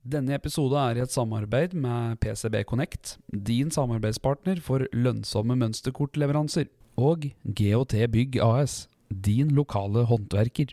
Denne episode er i et samarbeid med PCB Connect, din samarbeidspartner for lønnsomme mønsterkortleveranser, og GOT Bygg AS, din lokale håndverker.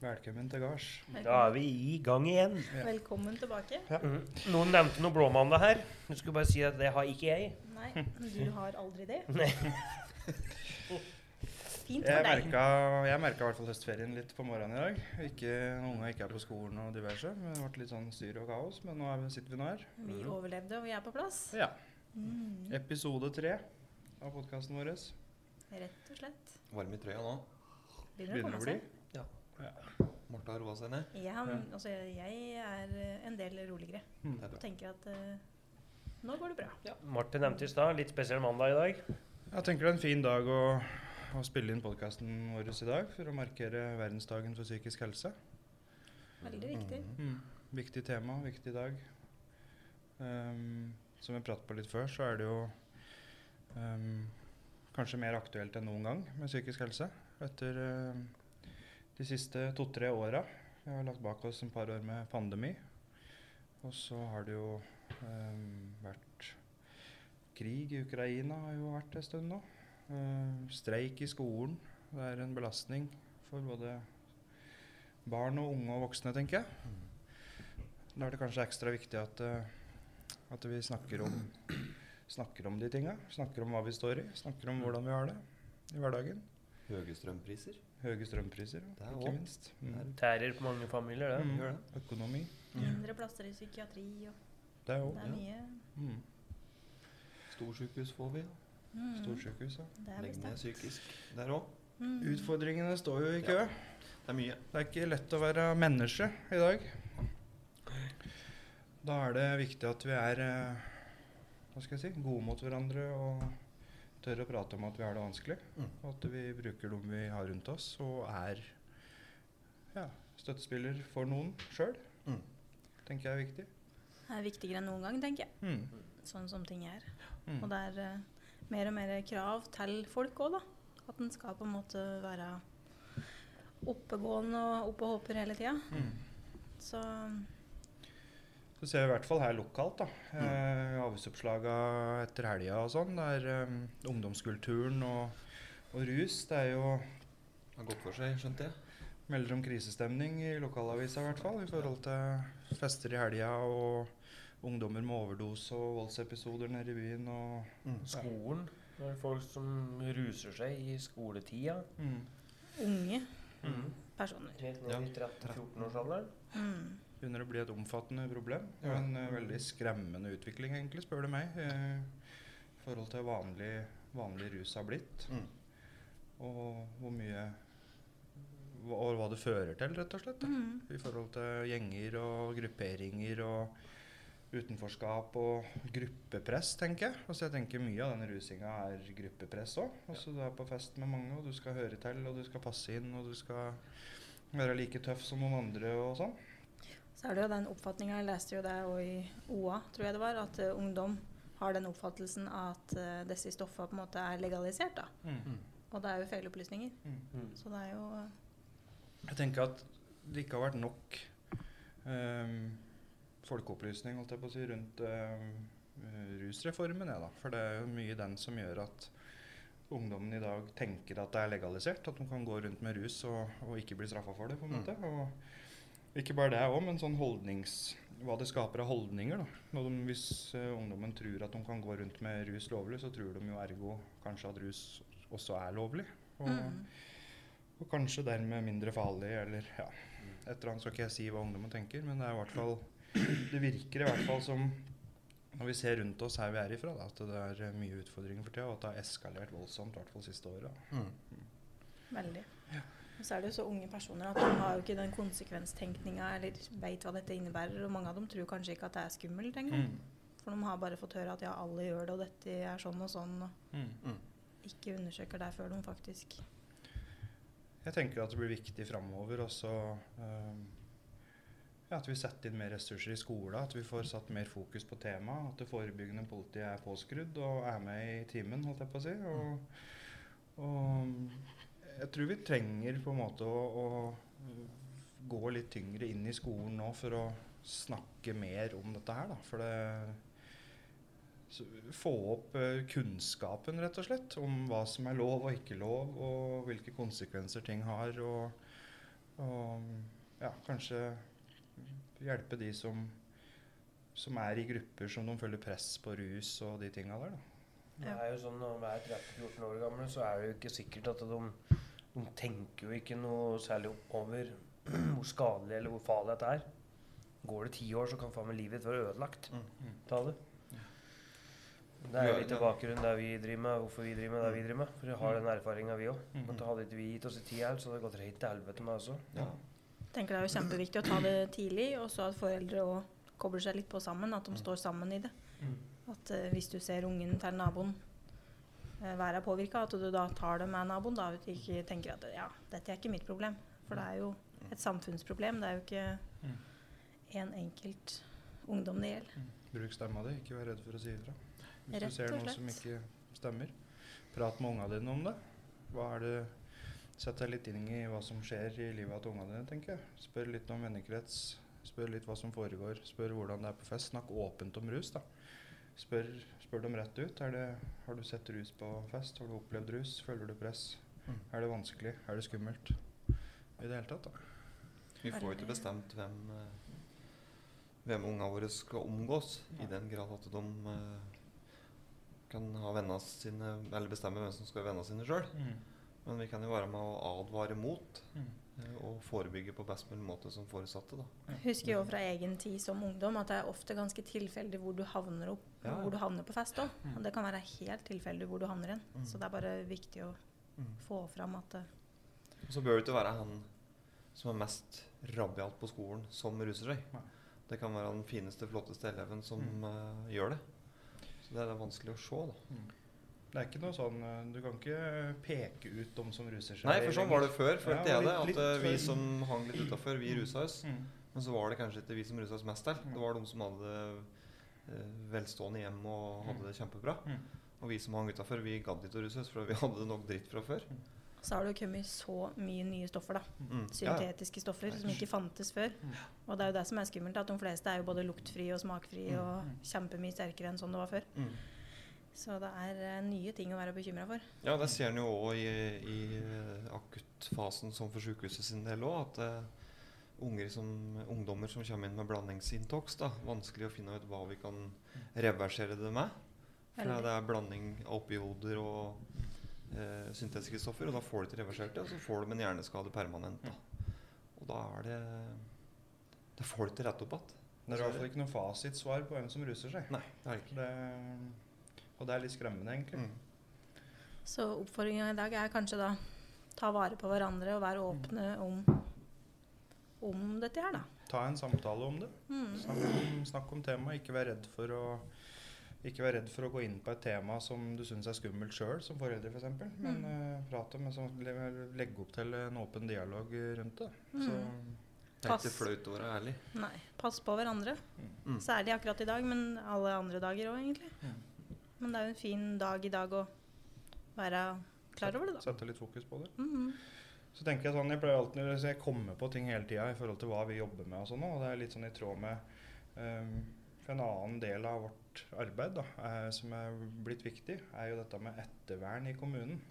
Velkommen til gards. Da er vi i gang igjen. Velkommen tilbake. Mhm. Noen nevnte noe blåmandag her. Jeg skulle bare si at det har ikke jeg. Nei, du har aldri det. Fint for deg. jeg merka i hvert fall høstferien litt på morgenen i dag. Ikke, Noen ikke er på skolen og diverse. Det ble litt sånn styr og kaos, men nå er sitter vi nå her. Vi overlevde, og vi er på plass. Ja. Mm. Episode tre av podkasten vår. Rett og slett. Varm i trøya nå. Begynner Begynner å bli. Seg. Martha har roa seg ned. Ja. altså, jeg er eh, en del roligere Mm. Og tenker at uh, nå går det bra. Ja. Martin nevnte i stad, litt spesiell mandag i dag. Jeg tenker det er en fin dag å, å spille inn podkasten vår i dag for å markere verdensdagen for psykisk helse. Veldig viktig. Mm. Viktig tema, viktig dag. Um, som vi pratet på litt før, så er det jo um, kanskje mer aktuelt enn noen gang med psykisk helse. Etter ehm, de siste to-tre åra. Vi har lagt bak oss en par år med pandemi. Og så har det jo eh, vært krig i Ukraina har jo vært en stund nå. Eh, streik i skolen. Det er en belastning for både barn og unge og voksne, tenker jeg. Da er det kanskje ekstra viktig at, eh, at vi snakker om, snakker om de tinga. Snakker om hva vi står i. Snakker om hvordan vi har det i hverdagen. Høye strømpriser. Høye strømpriser, Det er ikke også- minst. Det Mm. Tærer på mange familier, det. Mm. Gjør det. Økonomi. Mindre plasser i psykiatri og Det er jo det er mye mm. Storsykehus får vi. mm, Storsykehus. Ja. Det Legge ned psykisk der òg. Mm. Utfordringene står jo i kø. Ja. Det er mye. Det er ikke lett å være menneske i dag. Da er det viktig at vi er eh, hva skal jeg si, gode mot hverandre og tør å prate om at vi har det vanskelig. Mm. Og at vi bruker dem vi har rundt oss, og er ja, støttespiller for noen sjøl. Mm. Tenker jeg er viktig. Det er viktigere enn noen gang, tenker jeg. Mm. Sånn som ting er. Mm. Og det er uh, mer og mer krav til folk òg, da. At en skal på en måte være oppegående og oppe og hopper hele tida. Mm. Så Så ser vi i hvert fall her lokalt, da. Eh, Avisoppslaga etter helga og sånn. Der er eh, ungdomskulturen og, og rus. Det er jo Det har gått for seg, skjønte jeg. melder om krisestemning i lokalavisa i hvert fall, i forhold til fester i helga og ungdommer med overdose og voldsepisoder nede i byen. Og, Mm. Skolen. Det er folk som ruser seg i skoletida. mm. unge Mm. personer. Helt ned i 13-14-årsalderen. Mm. Begynner å bli et omfattende problem. Ja. En uh, veldig skremmende utvikling, egentlig, spør du meg. eh, I forhold til vanlig, vanlig rus har blitt. Mm. Og hvor mye Og hva det fører til, rett og slett. Da. Mm. I forhold til gjenger og grupperinger og utenforskap og gruppepress, tenker jeg. Altså jeg tenker Mye av den rusinga er gruppepress òg. Altså Du er på fest med mange, og du skal høre til, og du skal passe inn, og du skal være like tøff som noen andre og sånn. Så er det jo den oppfatninga, jeg leste jo det òg i OA, tror jeg det var, at uh, ungdom har den oppfattelsen at uh, disse stoffene på en måte er legalisert. da. Mm. Og det er jo feilopplysninger. Mm. Mm. Så det er jo uh, Jeg tenker at det ikke har vært nok um, folkeopplysning holdt jeg på å si, rundt ehm, eh, rusreformen. Ja, da. For det er jo mye den som gjør at ungdommen i dag tenker at det er legalisert. At de kan gå rundt med rus og, og ikke bli straffa for det. på en Mm. måte. Og Ikke bare det òg, men sånn holdnings... Hva det skaper av holdninger. da. Når de, hvis uh, ungdommen tror at de kan gå rundt med rus lovlig, så tror de jo ergo kanskje at rus også er lovlig. Og, Mm. og kanskje dermed mindre farlig, eller ja. Et eller annet skal ikke jeg si hva ungdommen tenker, men det er i hvert fall Det virker i hvert fall som når vi ser rundt oss her vi er ifra, da, at det er eh, mye utfordringer for tida, og at det har eskalert voldsomt, i hvert fall siste året. Mm. Veldig. Og så er det jo så unge personer at de har jo ikke den konsekvenstenkninga eller veit hva dette innebærer. Og mange av dem tror kanskje ikke at det er skummelt engang. Mm. For de har bare fått høre at ja, alle gjør det, og dette er sånn og sånn. Og Mm. ikke undersøker det før de faktisk Jeg tenker at det blir viktig framover også ehm, ja, at vi setter inn mer ressurser i skolen. At vi får satt mer fokus på temaet. At det forebyggende politiet er påskrudd og er med i timen, holdt jeg på å si. Og, og jeg tror vi trenger på en måte å, å gå litt tyngre inn i skolen nå for å snakke mer om dette her. Da. For det Få opp eh, kunnskapen, rett og slett, om hva som er lov og ikke lov, og hvilke konsekvenser ting har. Og, og ja, kanskje hjelpe de som, som er i grupper som de føler press på rus og de tinga der. Da. Det er jo sånn Når man er 13-14 år gamle, så er det jo ikke sikkert at de, de tenker jo ikke noe særlig over hvor skadelig eller hvor farlig dette er. Går det ti år, så kan faen meg livet ditt være ødelagt. Mm. Ta det. Det er jo litt av bakgrunnen der vi driver med, hvorfor vi driver med det vi driver med. For vi har den erfaringa, vi òg. Mhm. Hadde ikke vi gitt oss i tid her, så hadde det gått rett til helvete med oss òg. Ja. tenker det er jo kjempeviktig å ta det tidlig, og så at foreldre òg kobler seg litt på sammen. At de står sammen i det. At uh, hvis du ser ungen til naboen eh, er påvirka, at du da tar det med naboen. Da at du ikke tenker at ja, dette er ikke mitt problem. For det er jo et samfunnsproblem. Det er jo ikke én enkelt ungdom det gjelder. Bruk stemma di, ikke vær redd for å si ifra. Hvis Rett du ser noe som ikke stemmer, prat med unga dine om det. Hva er det Sett deg litt inn i hva som skjer i livet til unga dine, tenker jeg. Spør litt om vennekrets. Spør litt hva som foregår. Spør hvordan det er på fest. Snakk åpent om rus, da. Spør, spør dem rett ut. Er det, har du sett rus på fest? Har du opplevd rus? Føler du press? Mm. Er det vanskelig? Er det skummelt? I det hele tatt, da. Vi får jo ikke bestemt hvem, eh, hvem unga våre skal omgås, i den grad at de eh, kan ha sine, eller bestemme hvem som skal være vennene sine sjøl. Men vi kan jo være med å advare mot Mm. Eh, og forebygge på best mulig måte som foresatte. da. Husker jo fra egen tid som ungdom at det er ofte ganske tilfeldig hvor du havner opp, Ja, ja. hvor du havner på fest òg. Mm. Det kan være helt tilfeldig hvor du havner hen. Mm. Så det er bare viktig å Mm. få fram at det, Og så bør det ikke være han som er mest rabiat på skolen, som ruser seg. Det kan være den fineste, flotteste eleven som Mm. eh, gjør det. Så det er vanskelig å se, da. Det er ikke noe sånn eh, Du kan ikke peke ut dem som ruser seg. Nei, for sånn var det før, Ja, jeg det. At litt eh, vi før. som hang litt utafor, vi rusa oss. Mm. Men så var det kanskje ikke vi som rusa oss mest der. Mm. Det var de som hadde eh, velstående hjem og hadde det kjempebra. Mm. Og vi som hang utafor, vi gadd ikke å ruse oss, for vi hadde nok dritt fra før. så har det jo kommet så mye nye stoffer, da. Mm. Syntetiske stoffer som ikke fantes før. Mm. Og det er jo det som er skummelt, at de fleste er jo både luktfrie og smakfrie Mm. og kjempemye sterkere enn sånn det var før. Så det er eh, nye ting å være bekymra for. Ja, det ser en jo òg i, i eh, akuttfasen som for sykehuset sin del òg. At uh, unger som, ungdommer som kommer inn med blandingsintox, da, vanskelig å finne ut hva vi kan reversere det med. For det er blanding av opioder og uh, syntetiske stoffer, og da får de ikke reversert det, og så får de en hjerneskade permanent. Da. Og da er det Det får de ikke rett opp igjen. Det er i hvert fall ikke noe fasitsvar på hvem som ruser seg. Nei, det er ikke. Det, og det er litt skremmende, egentlig. Mm. Så oppfordringa i dag er kanskje da ta vare på hverandre og være åpne om, om dette her, da. Ta en samtale om det. Mm. Snakk om, snakk om temaet. Ikke vær redd for å ikke vær redd for å gå inn på et tema som du syns er skummelt sjøl, som foreldre f.eks. For Men Mm. uh, prat om så Legge opp til en åpen dialog rundt det. Mm. Så Det er ikke flaut å være ærlig. Nei. Pass på hverandre. Mm. Særlig akkurat i dag, men alle andre dager òg, egentlig. Mm. Men det er jo en fin dag i dag å være klar over det, da. sette litt fokus på det. Mhm. Så tenker Jeg sånn, jeg pleier alltid å jeg kommer på ting hele tida i forhold til hva vi jobber med. Og sånn, og det er litt sånn i tråd med um, For en annen del av vårt arbeid da, er, som er blitt viktig, er jo dette med ettervern i kommunen.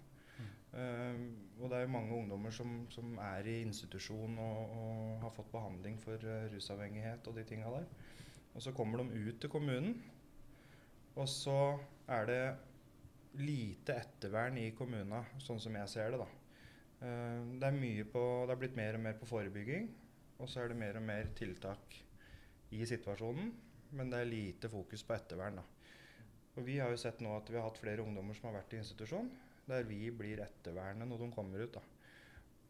Um, og det er jo mange ungdommer som, som er i institusjon og, og har fått behandling for uh, rusavhengighet og de tinga der. Og så kommer de ut til kommunen, og så er det lite ettervern i kommunene, sånn som jeg ser det. da. Eh, det er mye på, det er blitt mer og mer på forebygging, og så er det mer og mer tiltak i situasjonen. Men det er lite fokus på ettervern. da. Og Vi har jo sett nå at vi har hatt flere ungdommer som har vært i institusjon, der vi blir ettervernet når de kommer ut. da.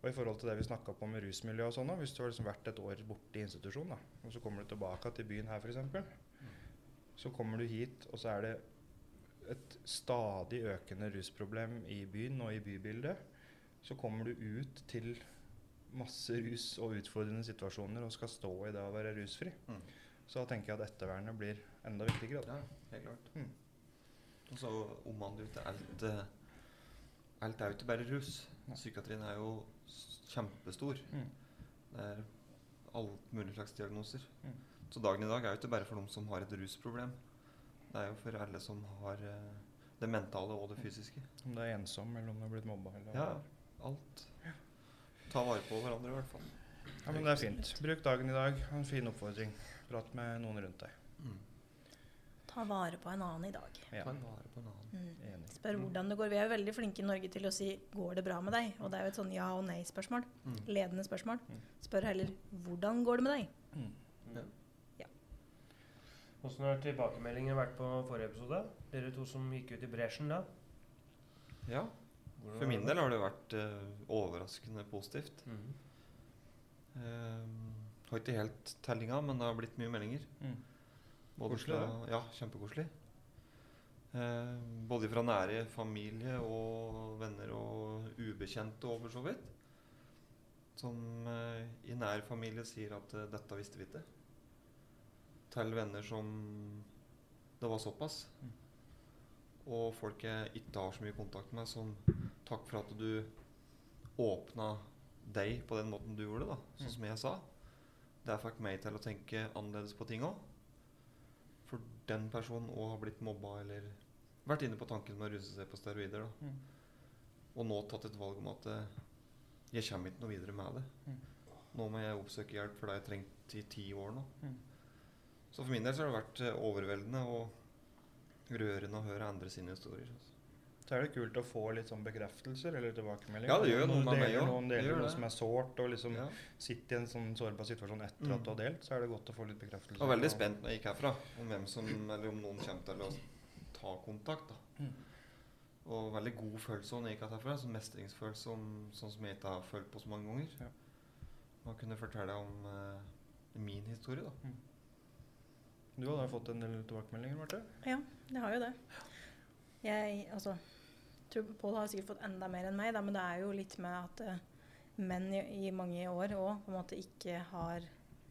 Og i forhold til det vi snakka på med rusmiljø og sånn, hvis du har liksom vært et år borte i institusjon, da, og så kommer du tilbake til byen her f.eks., så kommer du hit, og så er det et stadig økende rusproblem i byen og i bybildet. Så kommer du ut til masse rus og utfordrende situasjoner og skal stå i det å være rusfri. Mm. Så da tenker jeg at ettervernet blir enda viktigere. Da. Ja, helt klart. Mm. Og så omhandler jo ikke alt eh, Alt er jo ikke bare rus. Ja. Psykiatrien er jo kjempestor. Mm. Det er alt mulig slags diagnoser. Mm. Så dagen i dag er jo ikke bare for dem som har et rusproblem. Det er jo for alle som har eh, det mentale og det fysiske. Om du er ensom eller om du har blitt mobba. Eller Ja, alt. Ta vare på hverandre i hvert fall. ja, men det er fint. Bruk dagen i dag. En fin oppfordring. Prat med noen rundt deg. Mm. Ta vare på en annen i dag. Ja, Ta vare på en annen. Mm. Spør hvordan det går. Vi er jo veldig flinke i Norge til å si 'går det bra med deg?' Og det er jo et sånn ja- og nei-spørsmål. Mm. Ledende spørsmål. Mm. Spør heller 'hvordan går det med deg?' Mm. Åssen har tilbakemeldingen vært på forrige episode? Dere to som gikk ut i bresjen da? Ja, for min del har det vært uh, overraskende positivt. Mhm. Uh, har ikke helt tellinga, men det har blitt mye meldinger. Mm. Både Koselig, ja, kjempekoselig. Uh, både fra nære familie og venner og ubekjente over for så vidt. Som i nær familie sier at 'dette visste vi ikke'. Til venner som det var såpass. Mm. Og folk jeg ikke har så mye kontakt med, som 'takk for at du åpna deg på den måten du gjorde', da, sånn Mm. som jeg sa. Det fikk meg til å tenke annerledes på ting òg. For den personen òg har blitt mobba eller vært inne på tanken med å ruse seg på steroider. da. Mm. Og nå tatt et valg om at eh, jeg kommer ikke noe videre med det. Mm. Nå må jeg oppsøke hjelp, for det har jeg trengt i ti år nå. Mm. Så for min del så har det vært eh, overveldende og rørende å høre andre sine historier. Altså. Så er det kult å få litt sånn bekreftelser eller tilbakemeldinger. Ja, det gjør Noen noe med meg også. Noen deler noe som er sårt, og liksom Ja. sitter i en sånn sårbar situasjon etter Mm. at du har delt, så er det godt å få litt bekreftelse. Jeg var veldig spent når jeg gikk herfra, om som, eller om noen kommer til å ta kontakt. da. Mm. Og veldig god følelse når jeg gikk herfra. Sånn mestringsfølelse om, sånn som jeg ikke har følt på så mange ganger. Ja. Man kunne fortelle om eh, min historie, da. Du hadde fått en del tilbakemeldinger, Marte? Ja, det har jo det. Jeg, altså tror Pål har sikkert fått enda mer enn meg, da, men det er jo litt med at uh, menn i, i mange år òg på en måte ikke har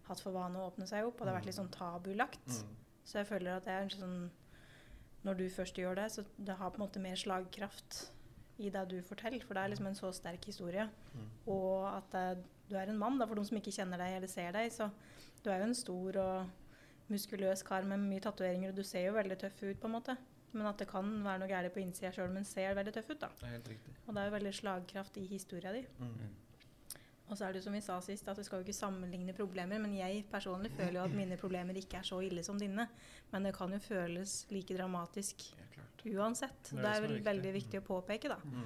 hatt for vane å åpne seg opp, og det har vært litt sånn tabulagt. Mm. Så jeg føler at det er en sånn Når du først gjør det, så det har på en måte mer slagkraft i det du forteller, for det er liksom en så sterk historie. Mm. Og at det, du er en mann, da, for de som ikke kjenner deg eller ser deg, så du er jo en stor og muskuløs kar med mye tatoveringer, og du ser jo veldig tøff ut, på en måte. Men at det kan være noe galt på innsida sjøl, men ser veldig tøff ut, da. Det er helt riktig. Og det er jo veldig slagkraft i historia di. Mm. Og så er det jo som vi sa sist, at vi skal jo ikke sammenligne problemer, men jeg personlig føler jo at mine problemer ikke er så ille som dine. Men det kan jo føles like dramatisk uansett. Det er Det er vel veldig viktig å påpeke, da. Mm.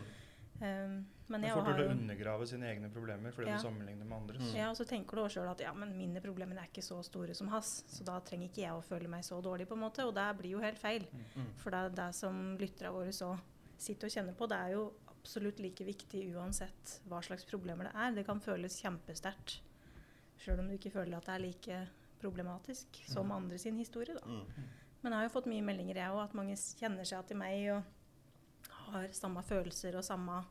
Um, men jeg er fort til å undergrave sine egne problemer fordi Ja. du sammenligner med andres. Mm. ja, og så tenker du også sjøl at ja, men mine problemer er ikke så store som hans, så da trenger ikke jeg å føle meg så dårlig, på en måte. Og det blir jo helt feil. Mm. For det er det som lytterne våre så sitter og kjenner på, det er jo absolutt like viktig uansett hva slags problemer det er. Det kan føles kjempesterkt, sjøl om du ikke føler at det er like problematisk som andre sin historie. da. Mm. Men jeg har jo fått mye meldinger, jeg òg, at mange kjenner seg til meg og har samme følelser og samme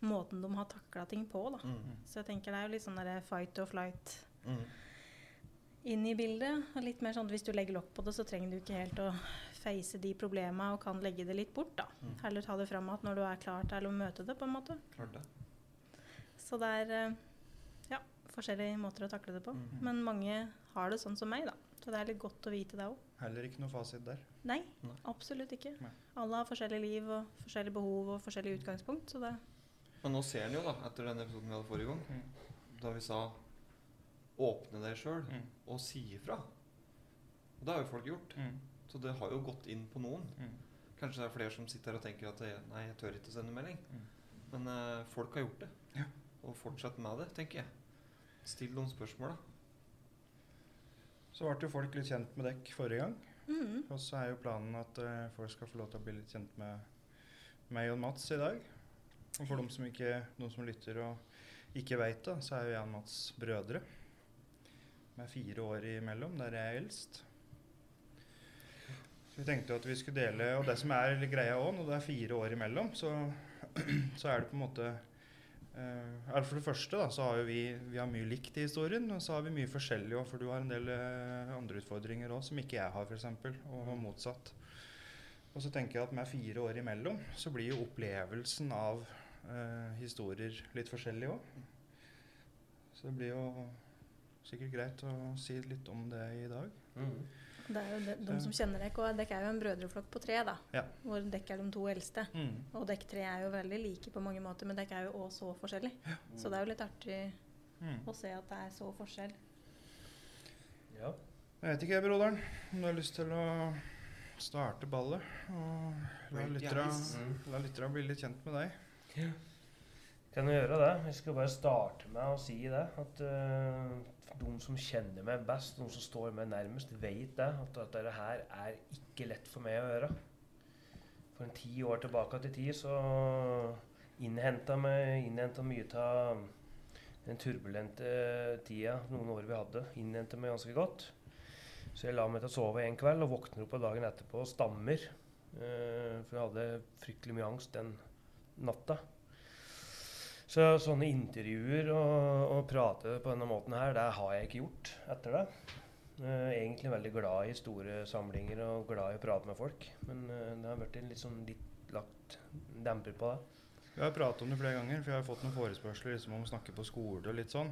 måten de har takla ting på. da. Mm. Så jeg tenker det er jo litt sånn der fight or flight Mm. inn i bildet. Og litt mer sånn at hvis du legger lokk på det, så trenger du ikke helt å face de problema og kan legge det litt bort, da. Mm. Heller ta det fram at når du er klar til å møte det, på en måte. Klart det. Så det er eh, ja, forskjellige måter å takle det på. Mm. Men mange har det sånn som meg, da. Så det er litt godt å vite det òg. Heller ikke noe fasit der. Nei, Nei. absolutt ikke. Nei. Alle har forskjellige liv og forskjellige behov og forskjellig utgangspunkt, så det Men nå ser en jo, da, etter den episoden vi hadde forrige gang, Mm. da vi sa 'åpne deg sjøl' Mm. og si ifra. Og det har jo folk gjort. Mm. Så det har jo gått inn på noen. Mm. Kanskje det er flere som sitter her og tenker at nei, jeg tør ikke sende melding. Mm. Men eh, folk har gjort det. Ja. Og fortsett med det, tenker jeg. Still noen spørsmål, da. Så ble jo folk litt kjent med dekk forrige gang. Mhm. Og så er jo planen at uh, folk skal få lov til å bli litt kjent med meg og Mats i dag. Og for dem som, ikke, noen som lytter og ikke veit det, så er jo jeg og Mats brødre. Med fire år imellom, der jeg er eldst. Så vi tenkte jo at vi skulle dele Og det som er greia òg, når det er fire år imellom, så, så er det på en måte altså For det første da, så har vi, vi har mye likt i historien, og så har vi mye forskjellig òg, for du har en del uh, andre utfordringer òg som ikke jeg har, f.eks., og motsatt. Og så tenker jeg at med fire år imellom, så blir jo opplevelsen av uh, historier litt forskjellig òg. Så det blir jo sikkert greit å si litt om det i dag. Mm. Det er jo de, de som kjenner dere, og dere er jo en brødreflokk på tre, da. Ja. Hvor dere er de to eldste. Mm. Og dere tre er jo veldig like på mange måter, men dere er jo òg så forskjellige. Så det er jo litt artig Mm. å se at det er så forskjell. Ja. Jeg vet ikke, broderen, om du har lyst til å starte ballet og la lytterne. Mm. lytterne bli litt kjent med deg. Kan jo gjøre det. Jeg skal bare starte med å si det. At eh, de som kjenner meg best, de som står meg nærmest, vet det. At, dette her er ikke lett for meg å gjøre. For en ti år tilbake til tid så innhenta mye av den turbulente tida noen år vi hadde. Innhenta meg ganske godt. Så jeg la meg til å sove en kveld og våkner opp dagen etterpå og stammer. Eh, for jeg hadde fryktelig mye angst den natta. Så sånne intervjuer og, og prate på denne måten her, det har jeg ikke gjort etter det. Eh, egentlig veldig glad i store samlinger og glad i å prate med folk. Men eh, det har vært litt sånn litt lagt demper på det. Vi har pratet om det flere ganger, for jeg har fått noen forespørsler liksom, om å snakke på skole og litt sånn.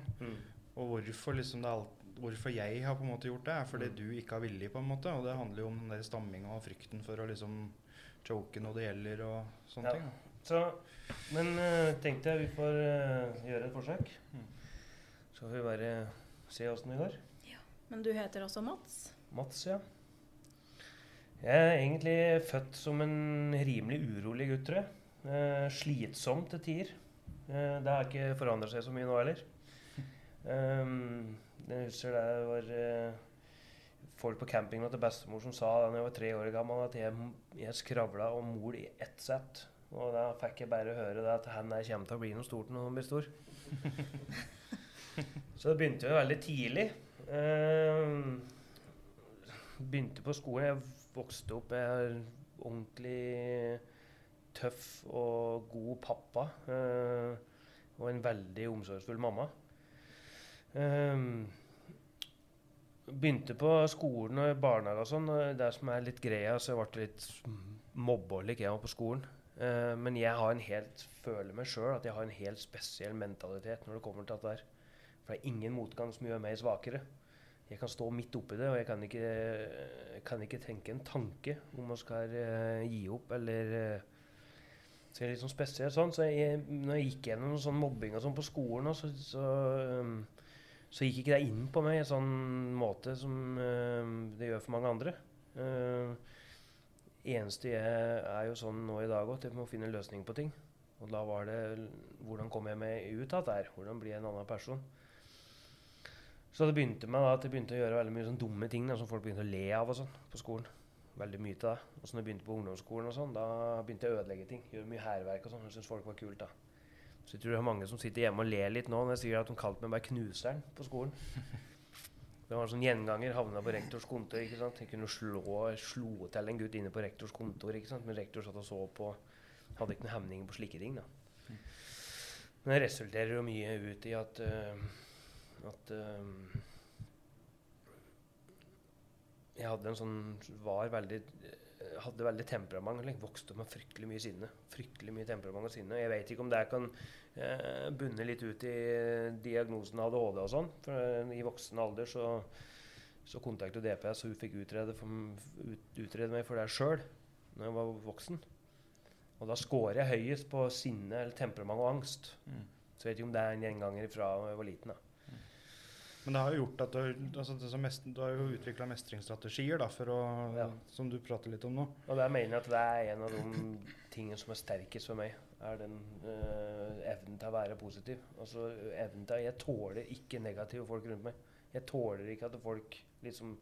Og hvorfor, liksom, det alt, hvorfor jeg har på en måte gjort det, er fordi Mm. du ikke har vilje, på en måte. Og det handler jo om den der stamminga og frykten for å liksom choke når det gjelder og sånne Ja. ting. Da. Så, men uh, tenkte jeg vi får eh, gjøre et forsøk. Mm. Så får vi bare se åssen det går. Men du heter også Mats. Mats, ja. Jeg er egentlig født som en rimelig urolig gutt, tror jeg. Eh, slitsom til tider. Eh, det har ikke forandret seg så mye nå heller. Um, jeg husker det var eh, folk på campingen til bestemor som sa da jeg var tre år gammel at jeg, jeg skravla om mor i ett sett. Og da fikk jeg bare høre det at han der kommer til å bli noe stort når han blir stor. Så det begynte jo veldig tidlig. Uh, begynte på skolen. Jeg vokste opp Jeg er ordentlig tøff og god pappa. Uh, og en veldig omsorgsfull mamma. Uh, begynte på skolen og barnehage og sånn. Det som er litt greia, så jeg ble litt jeg var på skolen. Eh, men jeg har en helt, føler meg sjøl at jeg har en helt spesiell mentalitet når det kommer til dette her. For det er ingen motgang som gjør meg svakere. Jeg kan stå midt oppi det, og jeg kan ikke, kan ikke tenke en tanke om man skal uh, gi opp eller uh, Så jeg er litt sånn spesiell sånn. Så jeg, når jeg gikk gjennom sånn mobbing og sånn på skolen, så, så, um, så gikk ikke det inn på meg i sånn måte som det gjør for mange andre. Uh, eneste jeg er jo sånn nå i dag at jeg må finne en løsning på ting. Og da var det hvordan kommer jeg meg ut av dette? Hvordan blir jeg en annen person? Så det begynte med da, at jeg begynte å gjøre veldig mye sånn dumme ting da, som folk begynte å le av og sånn på skolen. Veldig mye til det. Og så når jeg begynte på ungdomsskolen, og sånn, da begynte jeg å ødelegge ting. Gjøre mye hærverk og sånn. Jeg syns folk var kult da. Så jeg tror det er mange som sitter hjemme og ler litt nå når jeg sier at de kalte meg bare knuseren på skolen. Det var en sånn gjenganger. Havna på rektors kontor. ikke sant? Jeg kunne slå, slo til en gutt inne på rektors kontor, ikke sant? men rektor satt og så på. Hadde ikke noen hemninger på slike ting. da. Men det resulterer jo mye ut i at uh, at uh, jeg hadde en sånn var veldig hadde veldig temperament. Liksom, vokste opp med fryktelig mye sinne. Fryktelig mye temperament og sinne. Jeg vet ikke om det kan eh, bunne litt ut i diagnosen ADHD og sånn. For eh, i voksen alder så, så kontaktet DPS, og hun fikk utrede, for, ut, utrede meg for det sjøl når jeg var voksen. Og da scorer jeg høyest på sinne eller temperament og angst. Mm. Så jeg vet ikke om det er en gjenganger fra jeg var liten. da. Men det har jo gjort at du, altså, det som mest, du har jo utvikla mestringsstrategier da, for å, Ja. som du prater litt om nå. Og der mener jeg at det er en av de tingene som er sterkest for meg. Er den øh, evnen til å være positiv. Altså evnen til Jeg tåler ikke negative folk rundt meg. Jeg tåler ikke at folk liksom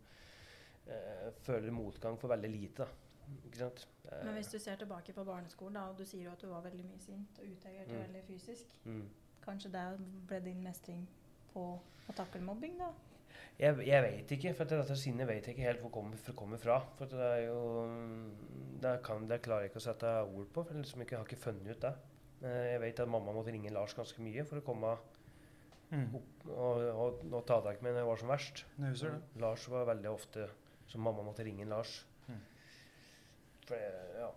øh, føler motgang for veldig lite. da. Ikke sant? Eh, Men hvis du ser tilbake på barneskolen, da, og du sier jo at du var veldig mye sint og utagert Mm. veldig fysisk, mm. kanskje det ble din mestring på å takle mobbing, da? Jeg, jeg vet ikke, for dette sinnet vet jeg ikke helt hvor det kommer, kommer fra. For det er jo Det, kan, det klarer jeg ikke å sette ord på. for liksom ikke, jeg har ikke funnet ut det. Eh, Jeg vet at mamma måtte ringe Lars ganske mye for å komme opp og, og, og ta tak i meg når jeg var som verst. Husker. Lars var veldig ofte som mamma måtte ringe Lars. Mm. For jeg, ja.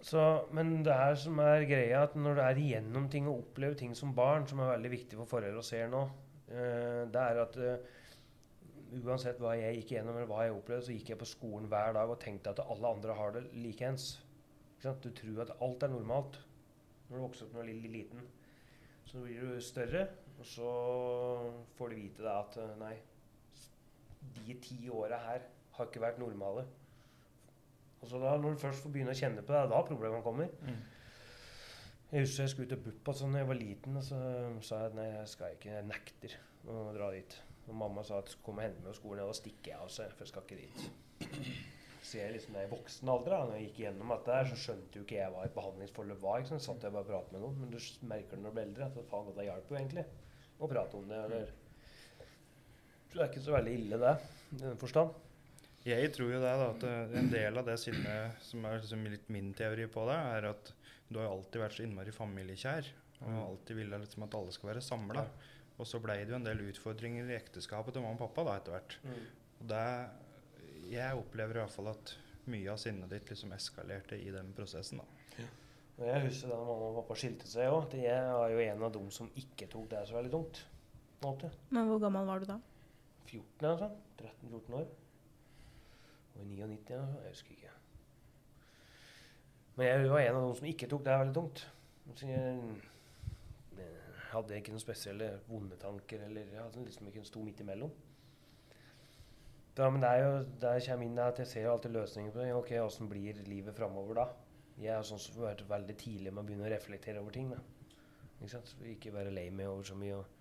Så, men det her som er greia, at når du er igjennom ting og opplever ting som barn, som er veldig viktig for foreldre å se nå, eh, det er at eh, uansett hva jeg gikk igjennom eller hva jeg opplevde, så gikk jeg på skolen hver dag og tenkte at alle andre har det likeens. Du tror at alt er normalt når du vokser opp når du er liten. Så blir du større, og så får du vite da at eh, nei, de ti åra her har ikke vært normale. Og så da, når du først får begynne å kjenne på det, det er da problemene kommer. Mm. Jeg husker jeg skulle ut til BUP altså, da jeg var liten, og så sa jeg at nei, jeg skal ikke, jeg nekter å dra dit. Og mamma sa at kom og hente meg på skolen, og da stikker jeg også, for jeg skal ikke dit. Så jeg liksom i voksen alder, da når jeg gikk gjennom dette, her, så skjønte jo ikke jeg hva et behandlingsforløp var. ikke sant? Satt jeg bare og pratet med noen, men du merker det når du blir eldre, at faen, dette hjelper jo egentlig å prate om det. eller... Så det er ikke så veldig ille, det, i den forstand. Jeg tror jo det, da, at eh, en del av det sinnet som er liksom litt min teori på det, er at du har alltid vært så innmari familiekjær. Og Mm. alltid ville liksom at alle skal være samla. Og så blei det jo en del utfordringer i ekteskapet til mamma og pappa da etter hvert. Og det Jeg opplever i hvert fall at mye av sinnet ditt liksom eskalerte i den prosessen, da. Ja. jeg husker da mamma og pappa skilte seg òg, jeg var jo en av dem som ikke tok det så veldig tungt. Men hvor gammel var du da? 14 altså. 13-14 år. Og i 99, ja, jeg husker ikke. Men jeg var en av noen som ikke tok det veldig tungt. Jeg, jeg hadde ikke noen spesielle vonde tanker, eller jeg hadde liksom ikke sto midt imellom. Da, men det er jo, der kommer inn at jeg ser alltid løsninger på det. Ok, Åssen blir livet framover da? Jeg er sånn har vært veldig tidlig med å begynne å reflektere over ting. da. Ikke sant? Ikke være lei meg over så mye. og